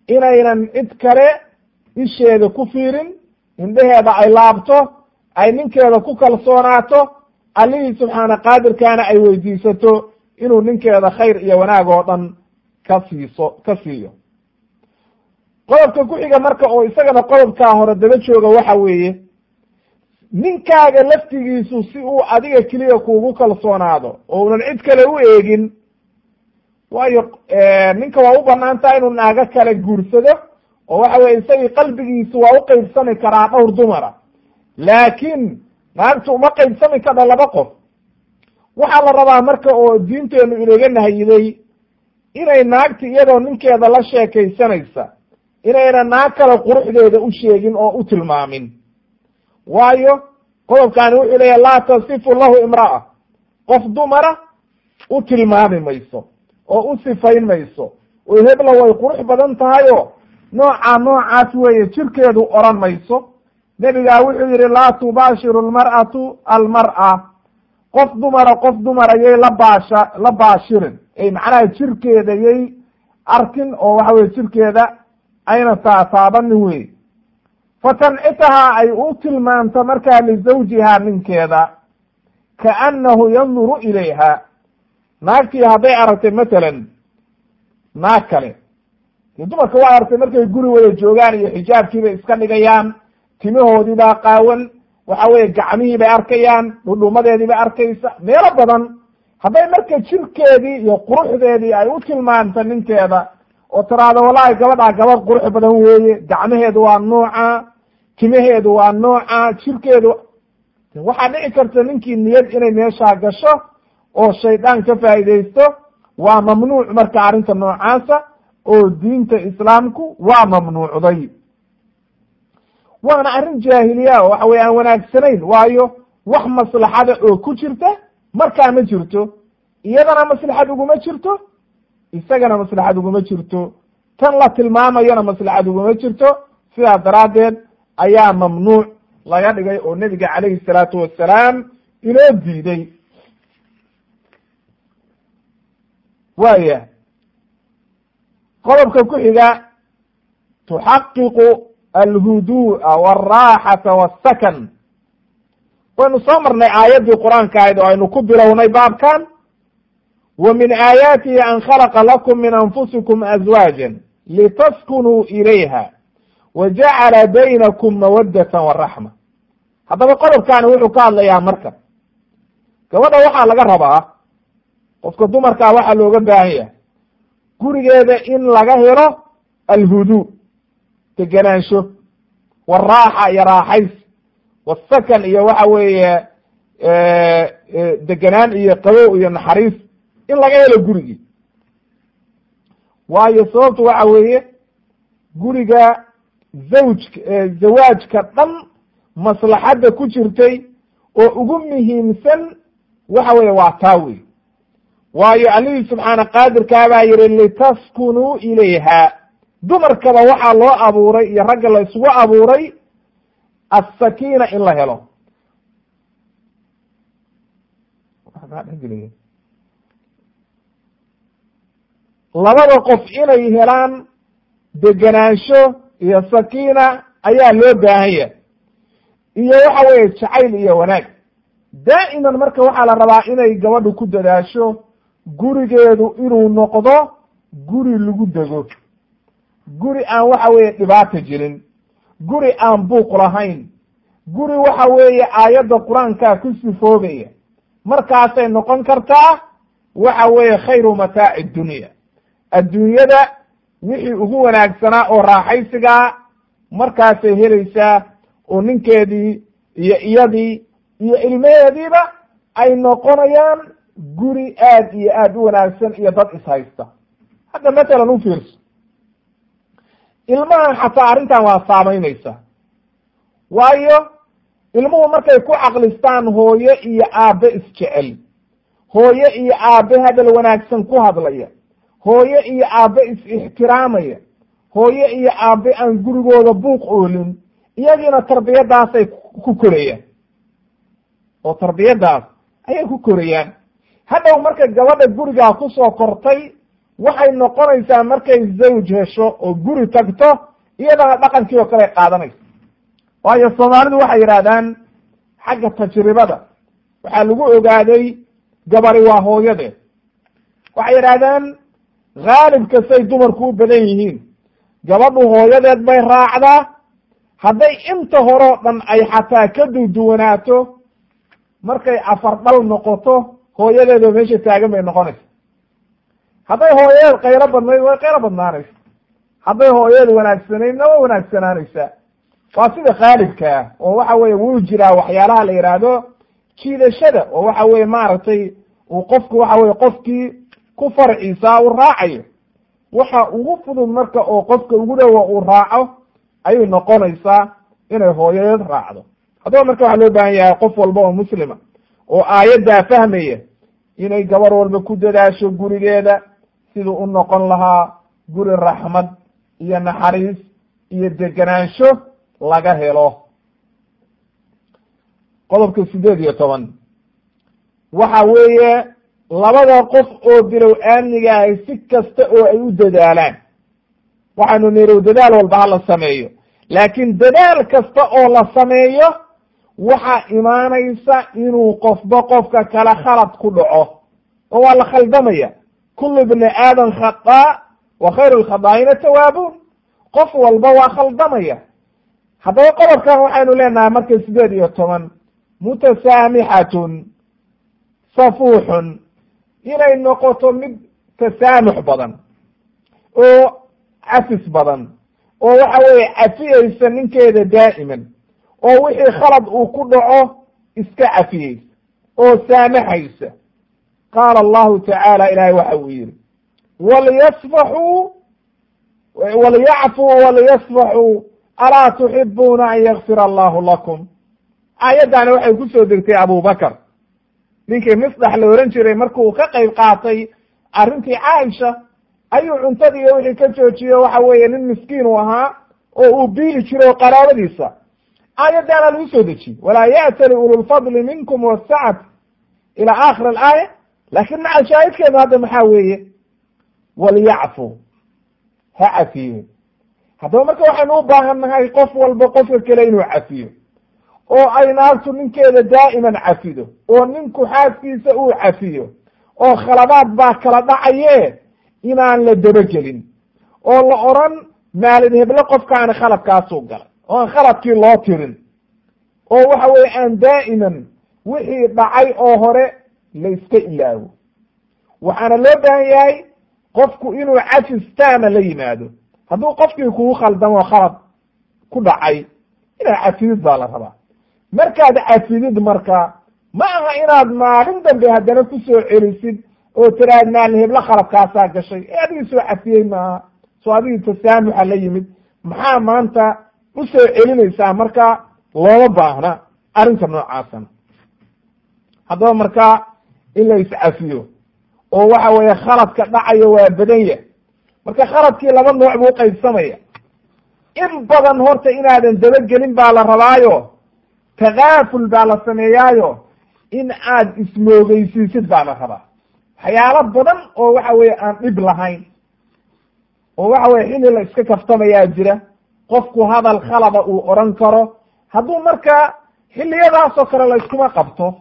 inaynan cid kale isheeda ku fiirin indhaheeda ay laabto ay ninkeeda ku kalsoonaato allihii subxaana qaadirkaana ay weydiisato inuu ninkeeda khayr iyo wanaag oo dhan ka siiso ka siiyo. Qodobka ku xiga marka oo isagana qodobkaa hore daba jooga waxa weeye ninkaaga laftigiisu si uu adiga keliya kuugu kalsoonaado oo unan cid kale u eegin waayo ninka waa u banaan taha inuu naago kale guursado oo waxa weye isagii qalbigiisu waa u qeybsami karaa dhowr dumara. Laakiin naagtu uma qeybsami kadha laba qof. Waxaa la rabaa marka oo diinteenu inaga nahyiday inay naagti iyadoo ninkeeda la sheekaysanaysa inayna naag kale quruxdeeda u sheegin oo u tilmaamin waayo qodobkaani wuxuu leeyahy laa tasifu lahu imra'a qof dumara u tilmaami mayso oo u sifayn mayso oo hebla way qurux badan tahay oo noocaa noocaas weeye jirkeedu oran mayso. Nebigaa wuxuu yihi laa tubaashiru lmar'atu almar'a. Qof dumara qof dumara yay la baasha la baashirin. Ay macnaha jirkeeda yay arkin oo waxa weye jirkeeda ayna taataabanin wey fatancitahaa ay u tilmaanto markaa lizawjihaa ninkeeda kaannahu yanduru ilayha. Naagtii hadday aragtay matalan naag kale. Dee dumarka waa aragtay markay guri wada joogaan iyo xijaabkiibay iska dhigayaan timahoodii baa qaawan waxa weye gacmihii bay arkayaan dhudhumadeedii bay arkaysa meelo badan. Hadday marka jirkeedii iyo quruxdeedii ay u tilmaanto ninkeeda oo tiraahdo wallahi gabadhaa gabadh qurux badan weeye. Gacmaheedu waa nooca timaheedu waa nooca jirkeedu waxaa dhici karta ninkii niyad inay meeshaa gasho oo shaydaan ka faa'idaysto waa mamnuuc marka arrinta noocaasa oo diinta islaamku waa mamnuucday. Waana arrin jaahiliya waxa weye aan wanaagsanayn waayo wax maslaxada oo ku jirta markaa ma jirto. Iyadana maslaxad uguma jirto isagana maslaxad uguma jirto. Tan la tilmaamayana maslaxad uguma jirto. Sidaa daraaddeed ayaa mamnuuc laga dhigay oo nebiga calayhi salaatu wassalaam inoo diiday. Waaya qodobka ku xiga tuxaqiqu alhudu'a walraaxata wasakan waynu soo marnay aayaddii qur'aanka ahayd oo aynu ku bilownay baabkan wa min aayaatihi an khalaqa lakum min anfusikum azwaajan litaskunuu ilayha wa jacala baynakum mawaddatan waraxma haddaba qodobkaani wuxuu ka hadlayaa marka gabadha waxaa laga rabaa qofka dumarkaa waxaa looga baahan yahay gurigeeda in laga helo alhudu degenaansho waraaxa iyo raaxays wasakan iyo waxa weeye degenaan iyo qabow iyo naxariis in laga helo gurigii waayo sababtu waxa weeye guriga zawjka zawaajka dhan maslaxadda ku jirtay oo ugu muhiimsan waxa weeye waa taa wey waayo allihii subxaana qaadirkaa baa yihi litaskunuu ilayha. Dumarkaba waxaa loo abuuray iyo ragga la isugu abuuray assakiina in la helo labada qof inay helaan degenaansho iyo sakiina ayaa loo baahan yahay. Iyo waxa weeye jacayl iyo wanaag. Daa'iman marka waxaa la rabaa inay gabadhu ku dadaasho gurigeedu inuu noqdo guri lagu dego. Guri aan waxa weeye dhibaata jirin. Guri aan buuq lahayn. Guri waxa weeye aayadda qur'aankaa ku sifoogaya. Markaasay noqon kartaa waxa weeye khayru mataaci dunya adduunyada wixii ugu wanaagsanaa oo raaxaysigaa markaasay helaysaa oo ninkeedii iyo iyadii iyo ilmaheediiba ay noqonayaan guri aad iyo aad u wanaagsan iyo dad ishaysta hadda matalan u fiirso. Ilmahan xataa arrintan waa saamaynaysa. Waayo ilmuhu markay ku caqlistaan hooye iyo aabbe isjecel hooye iyo aabbe hadal wanaagsan ku hadlaya hooye iyo aabbe is-ixtiraamaya hooye iyo aabbe aan gurigooda buuq oolin. Iyagiina tarbiyadaasay ku korayaan. Oo tarbiyadaas ayay ku korayaan. Hadhow markay gabadha gurigaa ku soo kortay waxay noqonaysaa markay zawj hesho oo guri tagto iyadana dhaqankii oo kale ay qaadanaysa waayo soomaalidu waxay yidhahdaan xagga tajribada waxaa lagu ogaaday gabari waa hooyadeed waxay yidhahdaan haalibka say dumarku u badan yihiin. Gabadhu hooyadeed bay raacdaa. Hadday inta horeo dhan ay xataa ka duwduwanaato markay afar dhal noqoto hooyadeedoo meesha taagan bay noqonaysa. Hadday hooyadeed qaylo badnayd way qaylo badnaanaysa. Hadday hooyada wanaagsanaydna waa wanaagsanaanaysaa waa sida khaalibka ah oo waxa weye wuu jiraa waxyaalaha la yidhaahdo jiidashada oo waxa weye maaragtay uu qofku waxa weye qofkii ku farciisa uu raacayo waxa ugu fudud marka oo qofka ugu dhowa uu raaco ayay noqonaysaa inay hooyadeed raacdo. Haddaba marka waxaa loo baahan yahay qof walba oo muslima oo aayaddaa fahmaya inay gabar walba ku dadaasho gurigeeda siduu u noqon lahaa guri raxmad iyo naxariis iyo degenaansho laga helo. Qodobka sideed iyo toban. Waxa weeye labada qof oo bilow aamniga ahay si kasta oo ay u dadaalaan. Waxaanu nirow dadaal walba hala sameeyo. Laakiin dadaal kasta oo la sameeyo waxaa imaanaysa inuu qofba qofka kale khalad ku dhaco. Oo waa la khaldamaya. Kullu bni aadam khadaa wa khayru lkhadaa'ina tawaabuun. Qof walba waa khaldamaya. Haddaba qodobkan waxaynu leenahay marka sideed iyo toban. Mutasaamixatun safuuxun inay noqoto mid tasaamux badan oo cafis badan oo waxa weeye cafiyeysa ninkeeda daa'iman oo wixii khalad uu ku dhaco iska cafiyeysa oo saamaxaysa. Qaala allahu tacaala ilaahay waxa uu yihi walyasfaxuu walyacfuu walyasfaxuu alaa tuxibuuna an yakfir allahu lakum? Aayaddaani waxay ku soo degtay abubakar ninkii misdax la ohan jiray markuu ka qayb qaatay arrintii caaisha ayuu cuntadii iyo wixii ka joojiyo waxa weeye nin miskiin uu ahaa oo uu biili jiro qaraabadiisa. Aayaddaana lagu soo dejiyey walaa ya'tali ululfadli minkum wasacati ila aakhir alaaya. Laakiin maca hadda maxaa weeye? Walyacfu ha cafiyo. Haddaba marka waxaynu u baahan nahay qof walba qofka kale inuu cafiyo. Oo ay naagtu ninkeeda daa'iman cafido oo ninku xaaskiisa uu cafiyo oo khaladaad baa kala dhacaye inaan la dabagelin oo la odran maalin heblo qofkaani khaladkaasuu galay oo aan khaladkii loo tirin oo waxa weye aan daa'iman wixii dhacay oo hore la iska ilaawo. Waxaana loo baahan yahay qofku inuu cafistaana la yimaado. Hadduu qofkii kugu khaldamo khalad ku dhacay inaad cafidid baa la rabaa. Markaad cafidid marka ma aha inaad maalin dambe haddana ku soo celisid oo tiraad maalin heblo khaladkaasaa gashay ee adigii soo cafiyey maaha. Soo adigii tasaamuxa la yimid maxaa maanta u soo celinaysaa marka looma baahna arrinta noocaasana haddaba marka in la iscafiyo oo waxa weeye khaladka dhacayo waa badan yah marka khaladkii laba nooc buu qaybsamaya. In badan horta inaadan dabagelin baa la rabaayo takaaful baa la sameeyaayo in aad ismoogeysiisid baa la rabaa. Waxyaalo badan oo waxa weye aan dhib lahayn oo waxa weye xilli la iska kaftamayaa jira qofku hadal khalada uu odhan karo hadduu marka xilliyadaasoo kale la iskuma qabto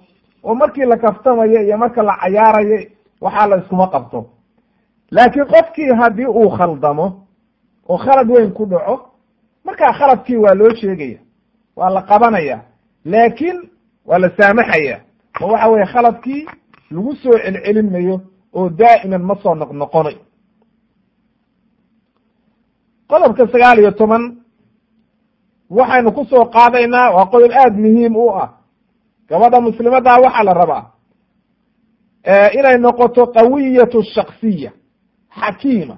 oo markii la kaftamayo iyo marka la cayaarayo waxaa la iskuma qabto. Laakiin qofkii haddii uu khaldamo oo khalad weyn ku dhaco markaa khaladkii waa loo sheegaya waa la qabanaya laakiin waa la saamaxaya oo waxa weye khaladkii lagu soo celcelin mayo oo daa'iman ma soo noqnoqonayo qodobka sagaal iyo toban waxaynu ku soo qaadaynaa waa qodob aada muhiim u ah. Gabadha muslimaddaa waxaa la rabaa inay noqoto qawiyatu shaksiya xakiima.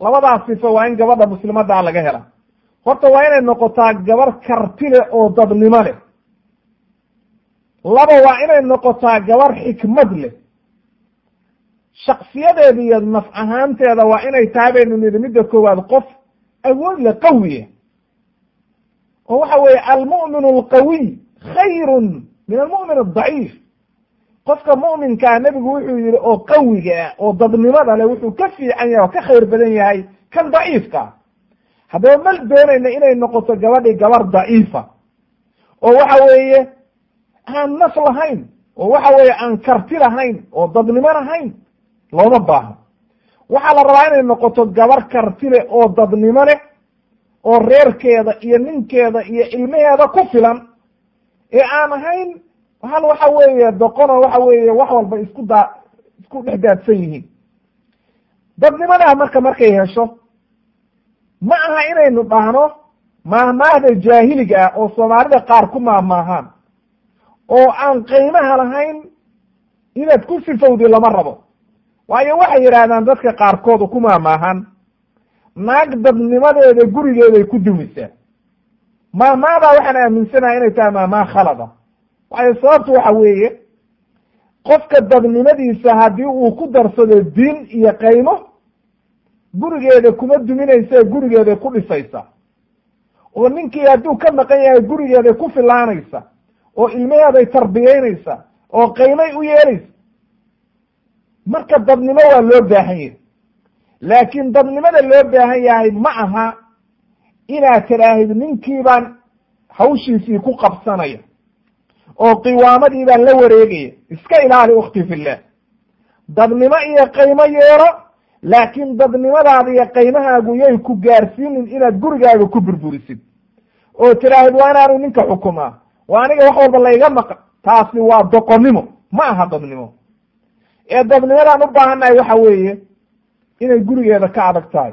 Labadaas sifo waa in gabadha muslimaddaa laga hela. Horta waa inay noqotaa gabar karti leh oo dadnimo leh laba waa inay noqotaa gabar xikmad leh. Shaksiyadeeda iyo naf ahaanteeda waa inay tahay baynu nidhi midda koowaad qof awood le qawiya oo waxa weeye almu'min alqawiy khayrun min almu'min adaciif qofka mu'minkaa nebigu wuxuu yihi oo qawiga ah oo dadnimada leh wuxuu ka fiican yahay oo ka khayr badan yahay kan daciifka haddaba mal doonayna inay noqoto gabadhii gabar daciifa. Oo waxa weeye aan naf lahayn oo waxa weeye aan karti lahayn oo dadnimo lahayn looma baahno waxaa la rabaa inay noqoto gabar karti leh oo dadnimo leh oo reerkeeda iyo ninkeeda iyo ilmaheeda ku filan. Ee aan ahayn hal waxa weeye doqono waxa weeye wax walba isku daa isku dhex daadsan yihiin. Dadnimadaa marka markay hesho ma aha inaynu dhahno maahmaahda jaahiliga ah oo soomaalida qaar ku maahmaahaan oo aan qiimaha lahayn inaad ku sifowdi lama rabo. Waayo waxay yidhaahdaan dadka qaarkood ku maahmaahan naag dadnimadeeda gurigeeday ku dumisaa maahmaadaa waxaan aaminsanahay inay tahay maahmaah khalada. Waayo sababtu waxa weeye qofka dadnimadiisa haddii uu ku darsado diin iyo qaymo gurigeeda kuma duminaysa gurigeeday ku dhisaysa. Oo ninkii hadduu ka maqan yahay gurigeeday ku filaanaysa oo ilmaheeday tarbiyeynaysa oo qaymay u yeelaysa marka dadnimo waa loo baahan yahay. Laakiin dadnimada loo baahan yahay ma aha inaad tidhaahid ninkii baan hawshiisii ku qabsanaya oo qiwaamadii baan la wareegaya. Iska ilaali ukhti fillah. Dadnimo iyo qaymo yeelo laakiin dadnimadaada iyo qaymahaagu yay ku gaarsiinin inaad gurigaaga ku burburisid oo tidhaahid waa inaanu ninka xukumaa waa aniga wax walba layga maqa taasi waa doqonnimo. Ma aha dadnimo. Ee dadnimadaan u baahannahay waxa weeye inay gurigeeda ka adag tahay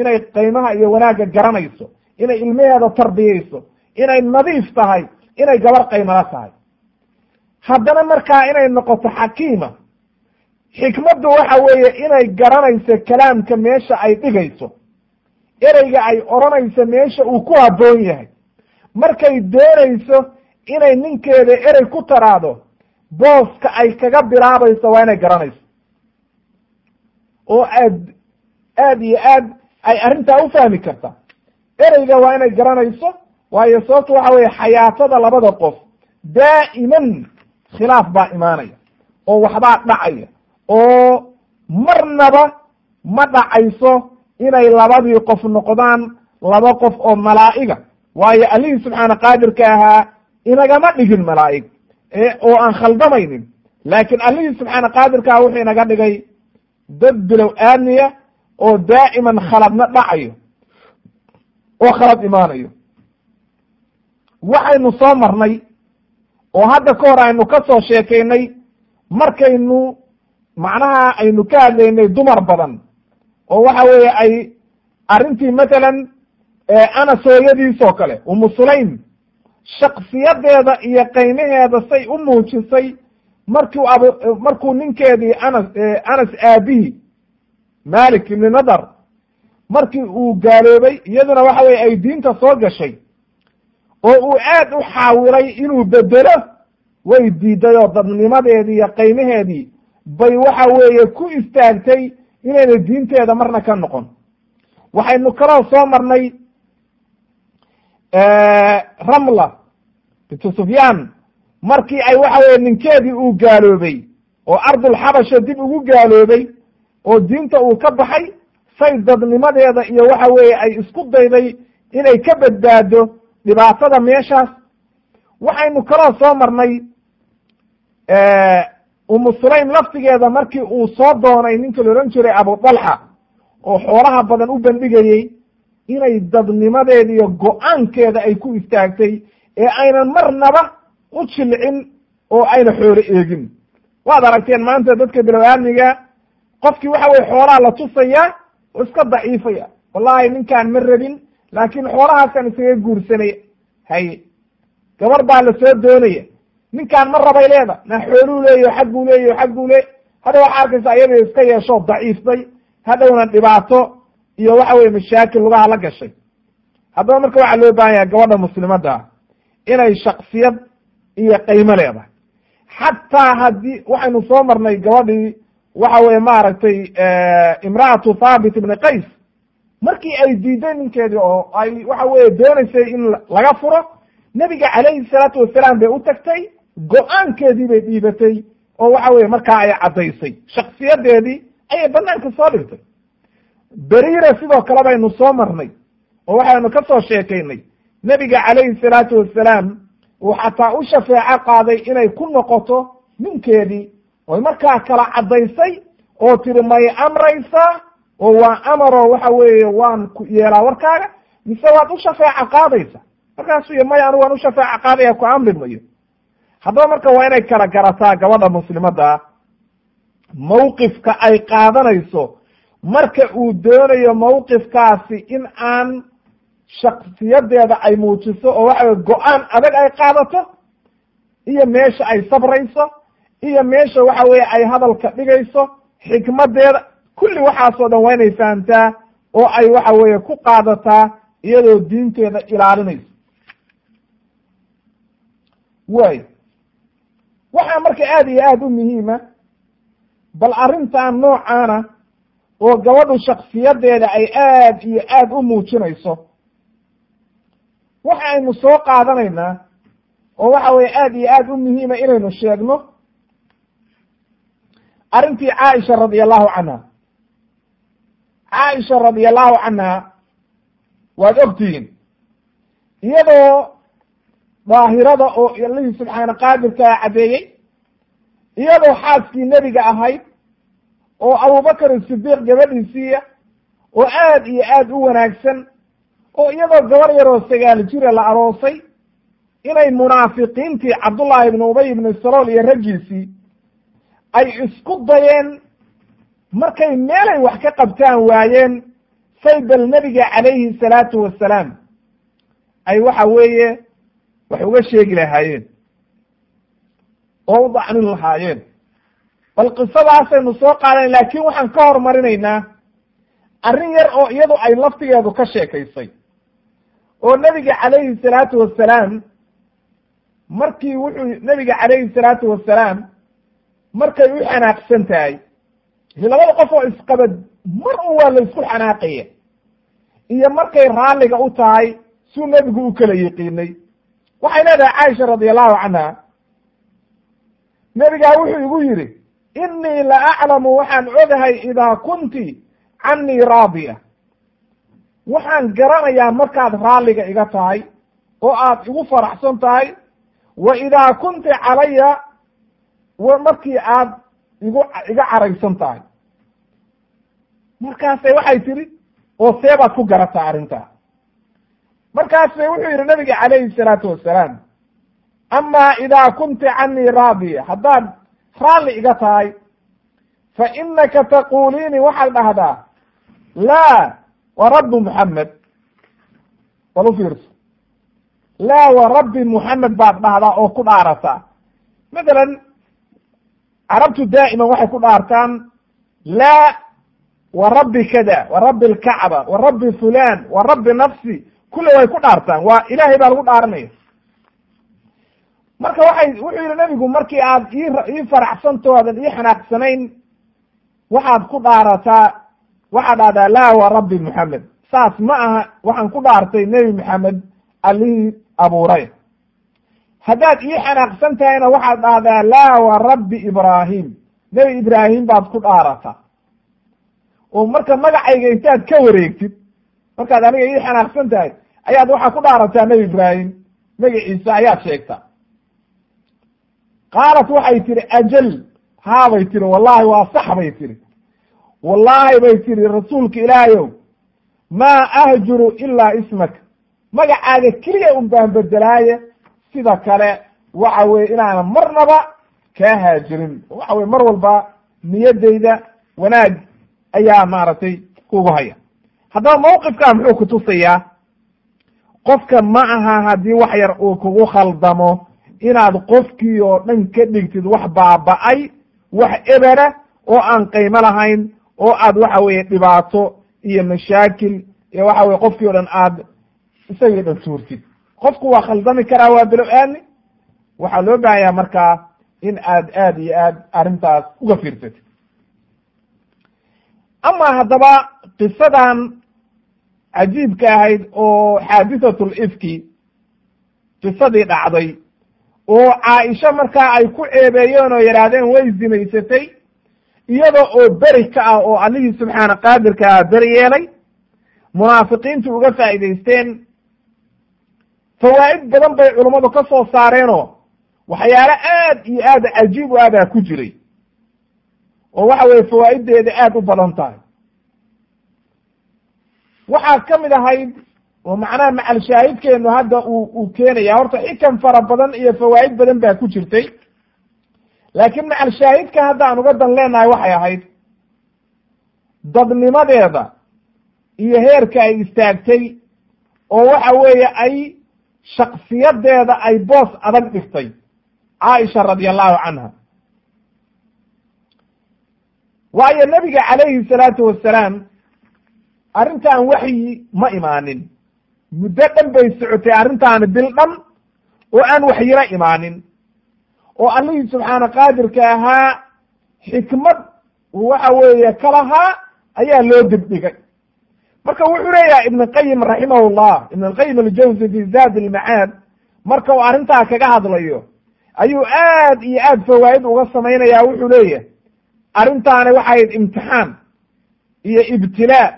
inay qaymaha iyo wanaagga garanayso inay ilmaheeda tarbiyeyso inay nadiif tahay inay gabar qaymala tahay. Haddana markaa inay noqoto xakiima xikmaddu waxa weeye inay garanayso kalaamka meesha ay dhigayso ereyga ay odhanayso meesha uu ku habboon yahay. Markay doonayso inay ninkeeda erey ku taraado booska ay kaga bilaabayso waa inay garanayso. Oo aad aad iyo aad ay arrintaa u fahmi karta. Ereyga waa inay garanayso waayo sababtu waxa weeye xayaatada labada qof daa'iman khilaaf baa imaanaya oo waxbaa dhacaya oo marnaba ma dhacayso inay labadii qof noqdaan laba qof oo malaa'iga. Waayo allihii subxaana qaadirka ahaa inagama dhigin malaa'ig oo aan khaldamaynin laakiin allihii subxaana qaadirka aha wuxuu inaga dhigay dad bilow aadmiya oo daa'iman khaladna dhacayo oo khalad imaanayo. Waxaynu soo marnay oo hadda ka hor aynu ka soo sheekaynay markaynu macnaha aynu ka hadlaynay dumar badan oo waxa weeye ay arrintii matalan anas hooyadiisoo kale umu sulaym shaksiyadeeda iyo qaymaheeda say u muujisay markuu ab markuu ninkeedii anas anas aabihii malik ibni nadar markii uu gaaloobay iyaduna waxa weye ay diinta soo gashay oo uu aad u xaawilay inuu bedelo way diiday oo dadnimadeedii iyo qaymaheedii bay waxa weeye ku istaagtay inayna diinteeda marna ka noqon. Waxaynu kaloo soo marnay ramla bintu sufyaan markii ay waxa weye ninkeedii uu gaaloobay oo ardulxabasha dib ugu gaaloobay oo diinta uu ka baxay say dadnimadeeda iyo waxa weeye ay isku dayday inay ka badbaado dhibaatada meeshaas. Waxaynu kaloo soo marnay umu sulaym laftigeeda markii uu soo doonay ninka la odhan jiray abu dalxa oo xoolaha badan u bandhigayey inay dadnimadeeda iyo go'aankeeda ay ku istaagtay ee aynan marnaba u jilcin oo ayna xoolo eegin. Waad aragteen maanta dadka bilow aadmiga qofkii waxa weye xoolaha la tusayaa oo iska daciifaya. Wallahi ninkaan ma rabin laakiin xoolahaasaan isaga guursanaya haye gabar baa la soo doonaya. Ninkaan ma rabay leeda na xooluu leeyaho xag buu leeyaho xag buu leey hadda waxaa arkaysa iyada iska yeeshoo daciiftay hadhowna dhibaato iyo waxa weye mashaakil lugaha la gashay. Haddaba marka waxaa loo baahan yahay gabadha muslimadda ah inay shaksiyad iyo qaymo leedahay. Xataa haddii waxaynu soo marnay gabadhii waxa weye maaragtay imra'atu thaabit ibni qays. Markii ay diiday ninkeedii oo ay waxa weye doonaysay in laga furo nebiga calayhi salaatu wasalaam bay u tagtay go'aankeedii bay dhiibatay oo waxa weye markaa ay caddaysay. Shaksiyadeedii ayay banaanka soo dhigtay beriira sidoo kale baynu soo marnay oo waxaynu ka soo sheekaynay. Nebiga calayhi salaatu wasalaam uu xataa u shafeeco qaaday inay ku noqoto ninkeedii oy markaa kala caddaysay oo tiri may amraysaa oo waa amaroo waxa weeye waan ku yeelaa warkaaga. Mise waad u shafeeco qaadaysa? Markaasuu y maya anigu waan u shafeeco qaadaya ku amri mayo. Haddaba marka waa inay kala garataa gabadha muslimadda mawqifka ay qaadanayso marka uu doonayo mawqifkaasi in aan shaksiyadeeda ay muujiso oo waxa weye go'aan adag ay qaadato iyo meesha ay sabrayso iyo meesha waxa weeye ay hadalka dhigayso xikmadeeda kulli waxaasoo dhan waa inay fahamtaa oo ay waxa weeye ku qaadataa iyadoo diinteeda ilaalinayso. Way waxaa marka aada iyo aada u muhiima bal arrintan noocaana oo gabadhu shaksiyadeeda ay aad iyo aad u muujinayso. Waxa aynu soo qaadanaynaa oo waxa weye aada iyo aada u muhiima inaynu sheegno arrintii caaisha radi allahu canha. Caaisha radi allahu canha waad ogtihiin iyadoo daahirada oo allihii subxaana qaadirkaa caddeeyey iyadoo xaaskii nebiga ahayd oo abubakar sidiiq gabadhiisiiya oo aad iyo aad u wanaagsan oo iyadoo gabar yaroo sagaal jira la aroosay inay munaafiqiintii cabdullaahi ibnu ubay ibnu salool iyo raggiisii ay isku dayeen markay meelay wax ka qabtaan waayeen say bal nebiga calayhi salaatu wasalaam ay waxa weeye wax uga sheegi lahaayeen oo u dacnin lahaayeen bal qisadaasaynu soo qaadayn laakiin waxaan ka hormarinaynaa arrin yar oo iyadu ay laftigeedu ka sheekaysay. Oo nebiga calayhi salaatu wasalaam markii wuxuu nebiga calayhi salaatu wasalaam markay u xanaaqsan tahay labada qof oo isqaba mar un waa la isku xanaaqaya iyo markay raalliga u tahay suu nebigu u kala yiqiinay. Waxay leedahay caaisha radi allahu canha nebigaa wuxuu igu yidhi innii la aclamu waxaan ogahay idaa kunti cannii raadiya. Waxaan garanayaa markaad raalliga iga tahay oo aad igu faraxsan tahay wa idaa kunti calaya markii aad igu iga caraysan tahay. Markaasay waxay tidhi oo seebaad ku garataa arrintaa markaasay wuxuu yidhi nabiga calayhi salaatu wasalaam amaa idaa kunti cannii raadiya haddaad raalli iga tahay fa inaka taquuliini waxaad dhahdaa laa wa rabbi muxamed bal u fiirso. Laa wa rabbi muxamed baad dhahdaa oo ku dhaarataa mathalan carabtu daa'iman waxay ku dhaartaan laa wa rabbi kada wa rabbi alkacba wa rabbi fulan wa rabbi nafsi kulle way ku dhaartaan. Waa ilaahay baa lagu dhaaranaya marka waxay wuxuu yihi nabigu markii aad ii ii faraxsanto aadan ii xanaaqsanayn waxaad ku dhaarataa waxaad dhahdaa laa wa rabbi moxamed saas ma aha waxaan ku dhaartay nebi moxamed allihii abuuray haddaad ii xanaaqsan tahayna waxaad dhahdaa laa wa rabbi ibraahim. Nebi ibraahim baad ku dhaarataa. Oo marka magacayga intaad ka wareegtid markaad aniga ii xanaaqsan tahay ayaad waxaa ku dhaarataa nebi ibraahim magaciisa ayaad sheegtaa qaalat waxay tihi ajal haabay tihi wallahi waa sax bay tihi wallaahi bay tihi rasuulka ilaahayow maa ahjuru ilaa ismak magacaaga keliya un baan bedelaaye sida kale waxa weye inaanan marnaba kaa haajirin waxa weye mar walba niyadeyda wanaag ayaa maaragtay kugu haya haddaba mawqifkaa muxuu kutusayaa qofka ma aha haddii wax yar uu kugu khaldamo inaad qofkii oo dhan ka dhigtid wax baaba'ay wax ebera oo aan qiimo lahayn oo aad waxa weeye dhibaato iyo mashaakil iyo waxa weye qofkii o dhan aad isagii dhan tuurtid qofku waa khaldami karaa waa bilo aani waxaa loo baahanyaa markaa in aad aad iyo aad arrintaas uga fiirsatid ama haddaba qisadan cajiibka ahayd oo xaadisatul ifki qisadii dhacday oo caaisha markaa ay ku ceebeeyeen oo yidhaahdeen way zinaysatay iyada oo beri ka ah oo allihii subxaana qaadirka ah beri yeelay munaafiqiintu uga faa'iidaysteen. Fawaa'id badan bay culummadu ka soo saareenoo waxyaalo aad iyo aad cajiib u adaa ku jiray. Oo waxa weye fawaa'ideeda aad u badan tahay. Waxaa ka mid ahayd oo macnaha macal shaahidkeenu hadda uu keenaya horta xikam fara badan iyo fawaa'id badan baa ku jirtay. Laakiin macal shaahidka hadda aan uga dan leenahay waxay ahayd dadnimadeeda iyo heerka ay istaagtay oo waxa weeye ay shaksiyadeeda ay boos adag dhigtay caaisha radia allahu canha waayo nebiga calayhi salaatu wasalaam arrintan waxyi ma imaanin muddo dhan bay socotay arrintaani bil dhan oo aan waxyina imaanin. Oo allihii subxaana qaadirka ahaa xikmad waxa weeye ka lahaa ayaa loo dibdhigay marka wuxuu leeyahay ibn qayim raximahullah ibn alqayim aljawzi fi zaad ilmacaad marka uu arrintaa kaga hadlayo ayuu aad iyo aad fawaa'id uga samaynaya wuxuu leeyahay arrintaani waxayd imtixaan iyo ibtilaa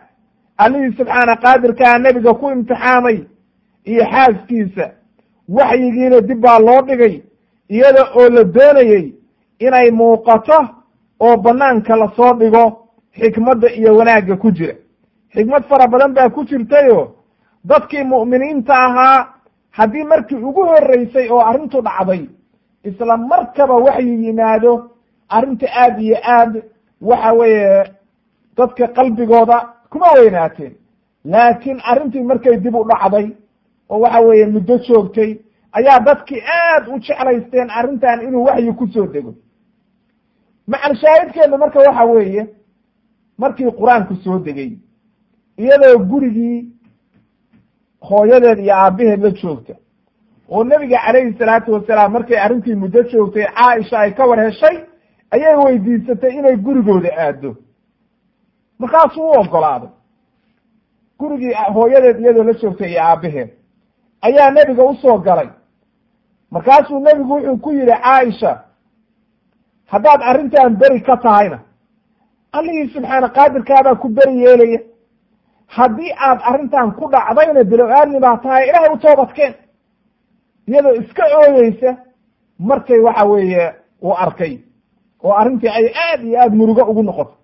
allihii subxaana qaadirkaa nebiga ku imtixaamay iyo xaaskiisa. Waxyigiina dib baa loo dhigay iyada oo la doonayey inay muuqato oo banaanka la soo dhigo xikmadda iyo wanaagga ku jira. Xikmad fara badan baa ku jirtayo dadkii mu'miniinta ahaa haddii markii ugu horreysay oo arrintu dhacday isla markaba waxyi yimaado arrinta aad iyo aad waxa weeye dadka qalbigooda kuma weynaateen. Laakiin arrintii markay dib u dhacday oo waxa weeye muddo joogtay ayaa dadkii aad u jeclaysteen arrintan inuu waxyi ku soo dego. Macal shaahidkeeda marka waxa weeye markii qur'aanku soo degay iyadoo gurigii hooyadeed iyo aabbaheed la joogta oo nebiga calayhi salaatu wasalaam markay arrintii muddo joogtay caaisha ay ka war heshay ayay weydiisatay inay gurigooda aado markaasuu u ogolaaday. Gurigii hooyadeed iyadoo la joogtay iyo aabbaheed ayaa nebiga u soo galay. Markaasuu nebigu wuxuu ku yidhi caaisha haddaad arrintan beri ka tahayna allihii subxaana qaadirkaabaa ku beri yeelaya. Haddii aad arrintan ku dhacdayna bilo-aadmi baa tahay ilaahay u toobadkeen iyadoo iska ooyeysa markay waxa weeye uu arkay. Oo arrintii ay aad iyo aad murugo ugu noqoto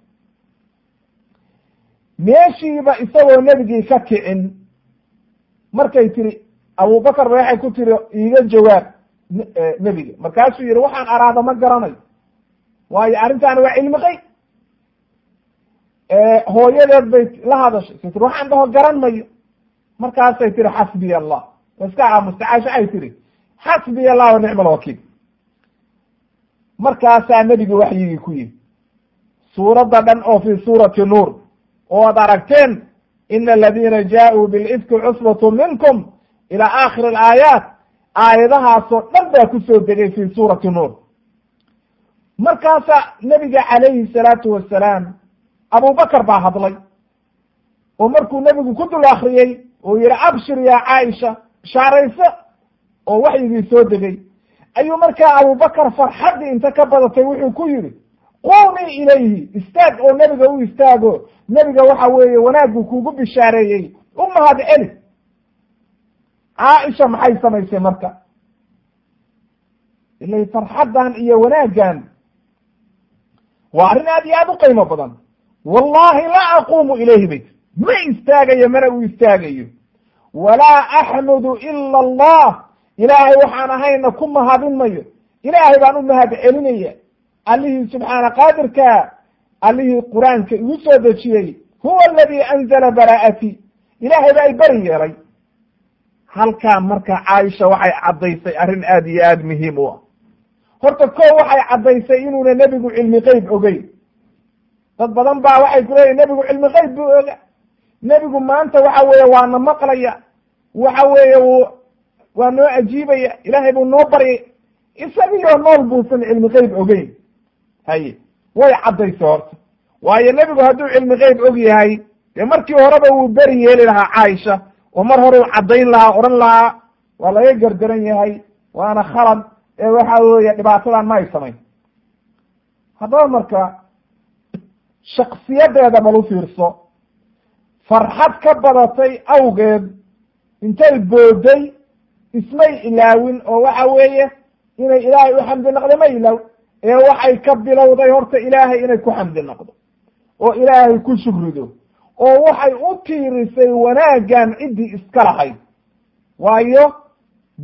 meeshiiba isagoo nebigii ka kicin. Markay tiri abubakar ba waxay ku tiri iiga jawaab nebiga markaasuu yihi waxaan araada ma garanayo. Waayo arrintaani waa cilmi qeyb hooyadeed bay la hadashay. Say waxaan dhaho garan mayo. Markaasay tiri xasbiya allah. Iska aamusta caasha ay tiri xasbiya allah wa nicma alwakiil markaasaa nebigi waxyigii ku yihi suuradda dhan oo fi suurati nuur oo ad aragteen ina aladiina jaaءuu bilifki cusbatu minkum ila aakhir alaayaat. Aayadahaasoo dhan baa ku soo degay fi suurati nuur. Markaasaa nebiga calayhi salaatu wasalaam abubakar baa hadlay oo markuu nebigu ku dul akriyey oo yihi abshir ya caaisha bishaarayso oo waxyigii soo degay. Ayuu markaa abubakar farxaddii inta ka badatay wuxuu ku yidhi qumii ilayhi istaag oo nebiga u istaago. Nebiga waxa weeye wanaaggu kuugu bishaareeyey. U mahad celi. Caaisha maxay samaysay marka? Ilay farxaddan iyo wanaaggan waa arrin aad iyo aad u qiimo badan. Wallahi laa aquumu ilayhi bayt. Ma istaagayo mana u istaagayo. Walaa axmudu ila allah. Ilaahay waxaan ahayna ku mahadin mayo. Ilaahay baan u mahad celinaya allihii subxaana qaadirka allihii qur'aanka igu soo dejiyey huwa aladii anzala baraa'ati ilaahay baa i beri yeelay. Halkaa marka caaisha waxay caddaysay arrin aad iyo aad muhiim u ah. Horta ko waxay caddaysay inuuna nebigu cilmi qeyb ogeyn. Dad badan baa waxay ku leeyihiin nebigu cilmi qeyb buu oga nebigu maanta waxa weeye waana maqlaya waxa weeye w waa noo ajiibaya ilaahay buu noo baryay isagiyo nool buusan cilmi qeyb ogeyn haye way caddaysay horta waayo nebigu hadduu cilmi qeyb og yahay dee markii horeba wuu beri yeeli lahaa caaisha oo mar hore u caddayn lahaa odhan lahaa waa laga gardaran yahay waana khalad ee waxa weeye dhibaatadan ma ay samayn. Haddaba marka shaksiyadeeda bal fiirso. Farxad ka badatay awgeed intay booday ismay ilaawin oo waxa weeye inay ilaahay u xamdi naqdo ma ilaaw ee waxay ka bilowday horta ilaahay inay ku xamdi naqdo oo ilaahay ku shukrido oo waxay u tiirisay wanaaggan ciddii iska lahayd. Waayo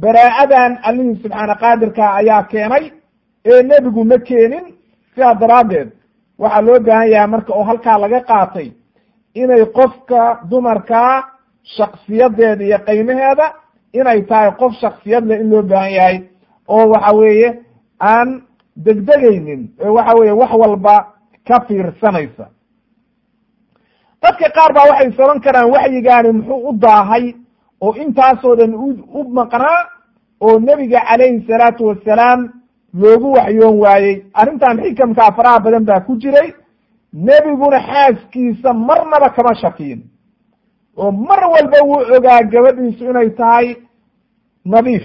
baraa'adan allihii subxaana qaadirka ayaa keenay ee nebigu ma keenin. Sidaa daraaddeed waxaa loo baahan yahay marka oo halkaa laga qaatay inay qofka dumarkaa shaksiyadeeda iyo qiimaheeda inay tahay qof shaksiyad leh in loo baahan yahay oo waxa weeye aan degdegaynin oo waxa weeye wax walba ka fiirsanaysa. Dadka qaar baa waxay soran karaan waxyigaani muxuu u daahay oo intaasoo dhan u maqnaa oo nebiga calayhi salaatu wasalaam loogu waxyoon waayey. Arrintan xikamkaa faraha badan baa ku jiray. Nebiguna xaaskiisa marnaba kama shakiyin oo mar walba wuu ogaa gabadhiisu inay tahay nadiif.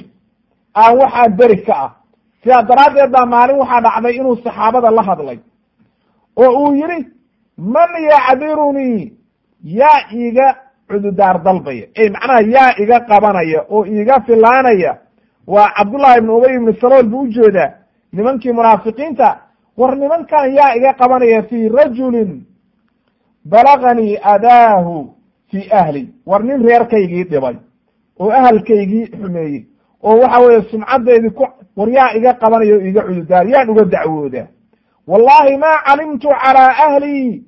Aan waxaa beri ka ah sidaa daraaddeed baa maalin waxaa dhacday inuu saxaabada la hadlay oo uu yidhi man yacdirunii yaa iiga cududaar dalbaya. Ey macnaha yaa iga qabanaya oo iiga filaanaya. Waa cabdullahi ibnu ubay ibnu salool buu u jeedaa nimankii munaafiqiinta war nimankan yaa iga qabanaya fii rajulin balaganii adaahu fii ahli. War nin reerkaygii dhibay oo ahalkaygii xumeeyey oo waxa weeye sumcaddeedii ku war yaa iga qabanaya o iga cududaar yaan uga dacwoodaa wallahi ma calimtu calaa ahlii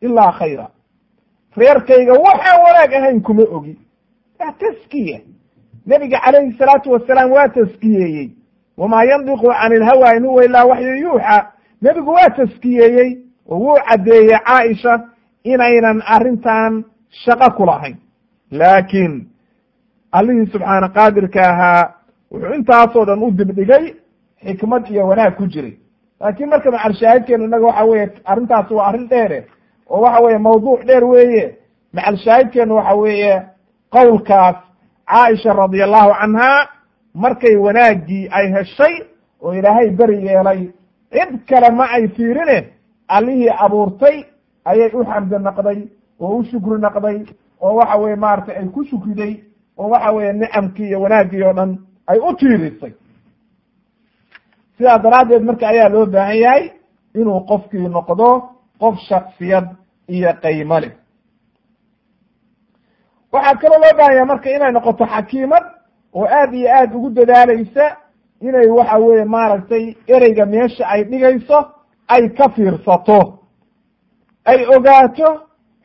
ilaa khayra. Reerkayga waxaan wanaag ahayn kuma ogi. Waa taskiya nebiga calayhi salaatu wasalaam waa taskiyeeyey wamaa yandiqu can ilhawa in huwa ilaa waxyu yuuxa. Nebigu waa taskiyeeyey oo wuu caddeeyey caaisha inaynan arrintan shaqo ku lahayn. Laakiin allihii subxaana qaadirka ahaa wuxuu intaasoo dhan u dibdhigay xikmad iyo wanaag ku jiray. Laakiin marka macalshaahidkeenu innaga waxa weeye arrintaasi waa arrin dheere oo waxa weeye mawduuc dheer weeye. Macalshaahidkeenu waxa weeye qowlkaas caaisha radi allahu canha markay wanaaggii ay heshay oo ilaahay beri yeelay cid kale ma ay fiirine allihii abuurtay ayay u xamdi naqday oo u shukri naqday oo waxa weye maaragtay ay ku shukriday oo waxa weeye nicamkii iyo wanaaggii oo dhan ay u tiirisay. Sidaa daraaddeed marka ayaa loo baahan yahay inuu qofkii noqdo qof shaksiyad iyo qaymo leh. Waxaa kaloo loo baahan yahay marka inay noqoto xakiimad oo aad iyo aad ugu dadaalaysa inay waxa weeye maaragtay ereyga meesha ay dhigayso ay ka fiirsato ay ogaato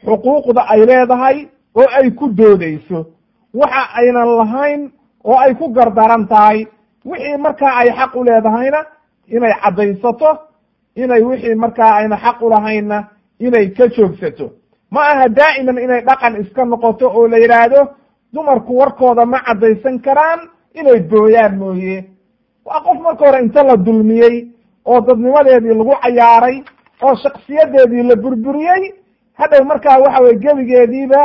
xuquuqda ay leedahay oo ay ku doodayso waxa aynan lahayn oo ay ku gardaran tahay wixii markaa ay xaq u leedahayna inay caddaysato inay wixii markaa ayna xaq ulahaynna inay ka joogsato. Ma aha daa'iman inay dhaqan iska noqoto oo la yidhaahdo dumarku warkooda ma caddaysan karaan inay booyaan mooye. Waa qof marka hore inta la dulmiyey oo dadnimadeedii lagu cayaaray oo shaksiyadeedii la burburiyey hadhow markaa waxa weye gebigeediiba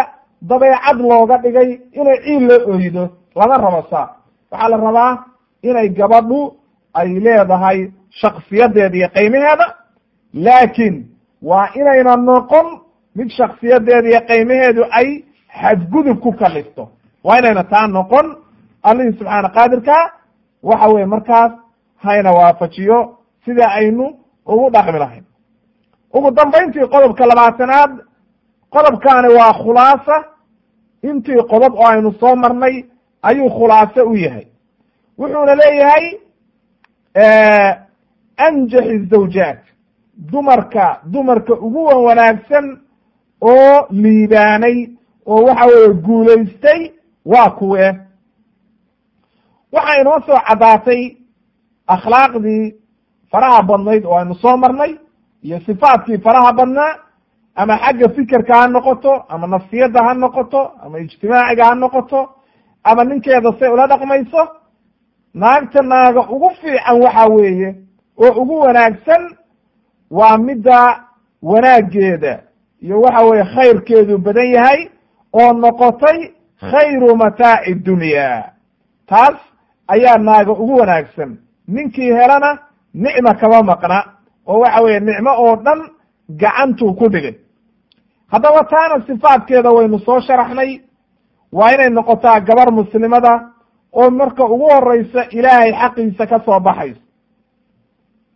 dabeecad looga dhigay inay ciil la oydo lama rabo saa. Waxaa la rabaa inay gabadhu ay leedahay shaksiyadeeda iyo qiimaheeda laakiin waa inayna noqon mid shaksiyadeeda iyo qiimaheedu ay xadgudub ku kalifto waa inayna taa noqon. Allihii subxaana qaadirka waxa weye markaas hayna waafajiyo sida aynu ugu dhaqmi lahayn. Ugu dambayntii qodobka labaatanaad qodobkaani waa khulaasa intii qodob oo aynu soo marnay ayuu khulaaso u yahay. Wuxuuna leeyahay anjaxi zawjaat dumarka dumarka ugu wan wanaagsan oo liibaanay oo waxa weeye guulaystay waa kuwe. Waxaa inoo soo caddaatay akhlaaqdii faraha badnayd oo aynu soo marnay iyo sifaadkii faraha badnaa ama xagga fikirka ha noqoto ama nafsiyadda ha noqoto ama ijtimaaciga ha noqoto ama ninkeeda say ula dhaqmayso naagta naaga ugu fiican waxa weeye oo ugu wanaagsan waa midda wanaaggeeda iyo waxa weeye khayrkeedu badan yahay oo noqotay khayru mataaci dunya. Taas ayaa naaga ugu wanaagsan. Ninkii helana nicma kama maqna oo waxa weeye nicmo oo dhan gacantuu ku dhigay haddaba taana sifaadkeeda waynu soo sharaxnay. Waa inay noqotaa gabar muslimada oo marka ugu horeysa ilaahay xaqiisa ka soo baxaysa.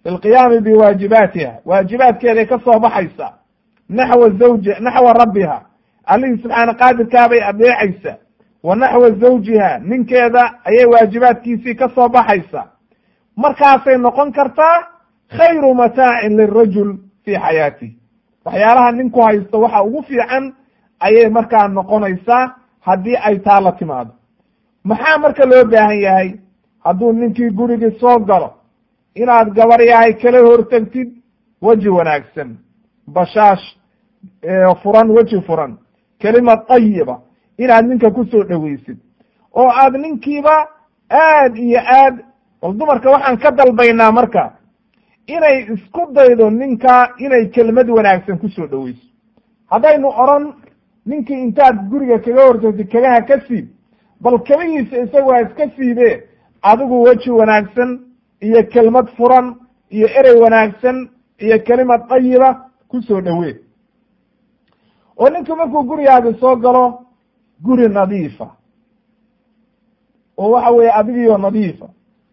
Bilqiyaami biwaajibaatiha waajibaadkeeday ka soo baxaysa. Naxwa zawji naxwa rabbiha. Allihii subxaana qaadirkaabay adeecaysa. Wa naxwa zawjiha. Ninkeeda ayay waajibaadkiisii ka soo baxaysa. Markaasay noqon kartaa khayru mataacin lirajul fi xayaatih waxyaalaha ninku haysto waxa ugu fiican ayay markaa noqonaysaa haddii ay taa la timaado. Maxaa marka loo baahan yahay? Hadduu ninkii gurigii soo galo inaad gabar yahay kala hortagtid weji wanaagsan. Bashaash furan weji furan. Kelimad tayiba inaad ninka ku soo dhoweysid oo aad ninkiiba aad iyo aad bal dumarka waxaan ka dalbaynaa marka inay isku daydo ninka inay kelimad wanaagsan ku soo dhoweyso. Haddaynu odran ninkii intaad guriga kaga hortagtid kagaha ka siib bal kabihiisa isagu ha iska siibe adigu weji wanaagsan iyo kelmad furan iyo erey wanaagsan iyo kelimad tayiba ku soo dhowee. Oo ninku markuu gurigaagi soo galo guri nadiifa. Oo waxa weeye adigiyo nadiifa.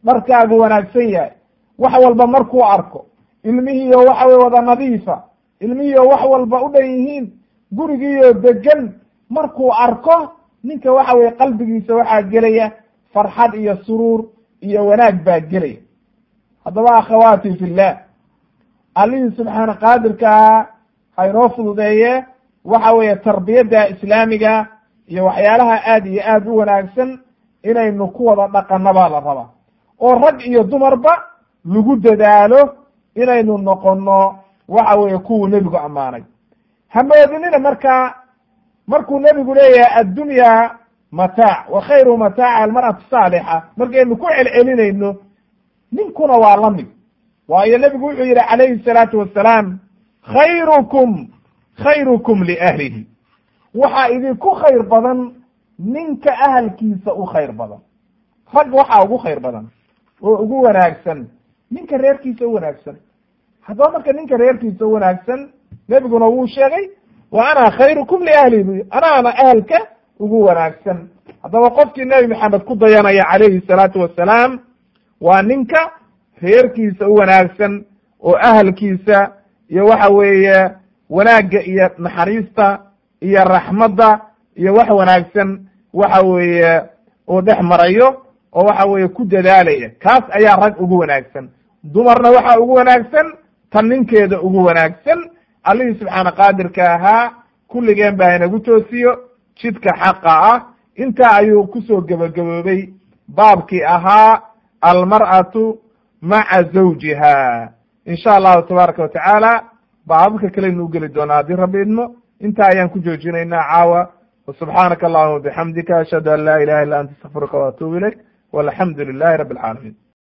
Dharkaagu wanaagsan yahay wax walba markuu arko ilmihiiyo waxa weye wada nadiifa ilmihiiyo wax walba u dhan yihiin gurigiiyo degan markuu arko ninka waxa weye qalbigiisa waxaa gelaya farxad iyo suruur iyo wanaag baa gelaya. Haddaba akhawaati fillah allihii subxaana qaadirkaa haynoo fududeeye waxa weeye tarbiyadda islaamiga iyo waxyaalaha aad iyo aad u wanaagsan inaynu ku wada dhaqanno baa la rabaa. Oo rag iyo dumarba lagu dadaalo inaynu noqono waxa weeye kuwuu nebigu ammaanay. Hamoodinina markaa markuu nebigu leeyahay addunya mataac wa khayru mataaca almar'atu saalixa. Markaynu ku celcelinayno ninkuna waa la mid. Waayo nebigu wuxuu yihi calayhi salaatu wasalaam khayrukum khayrukum liahlihi waxaa idinku khayr badan ninka ahalkiisa u khayr badan. Rag waxaa ugu khayr badan oo ugu wanaagsan ninka reerkiisa wanaagsan. Haddaba marka ninka reerkiisa wanaagsan nebiguna wuu sheegay wa ana khayrukum liahlihi anaana ahalka ugu wanaagsan. Haddaba qofkii nebi maxamed ku dayanaya calayhi salaatu wasalaam waa ninka reerkiisa u wanaagsan oo ahalkiisa iyo waxa weeye wanaagga iyo naxariista iyo raxmadda iyo wax wanaagsan waxa weeye oo dhex marayo oo waxa weeye ku dadaalaya. Kaas ayaa rag ugu wanaagsan dumarna waxaa ugu wanaagsan tan ninkeeda ugu wanaagsan. Allihii subxaana qaadirka ahaa kulligeen baa inagu toosiyo jidka xaqa ah. Intaa ayuu ku soo gebagaboobay baabkii ahaa almar'atu maca zawjiha. In sha allahu tabaaraka watacaala baababka kaleynu u geli doonaa haddii rabbi idmo. Intaa ayaan ku joojinaynaa caawa. Subxaanaka allahuma bixamdika ashhadu an laa ilaha illa anta astaqfiruka waatuubu ilayk. Walxamdu lilahi rabbi alcaalamiin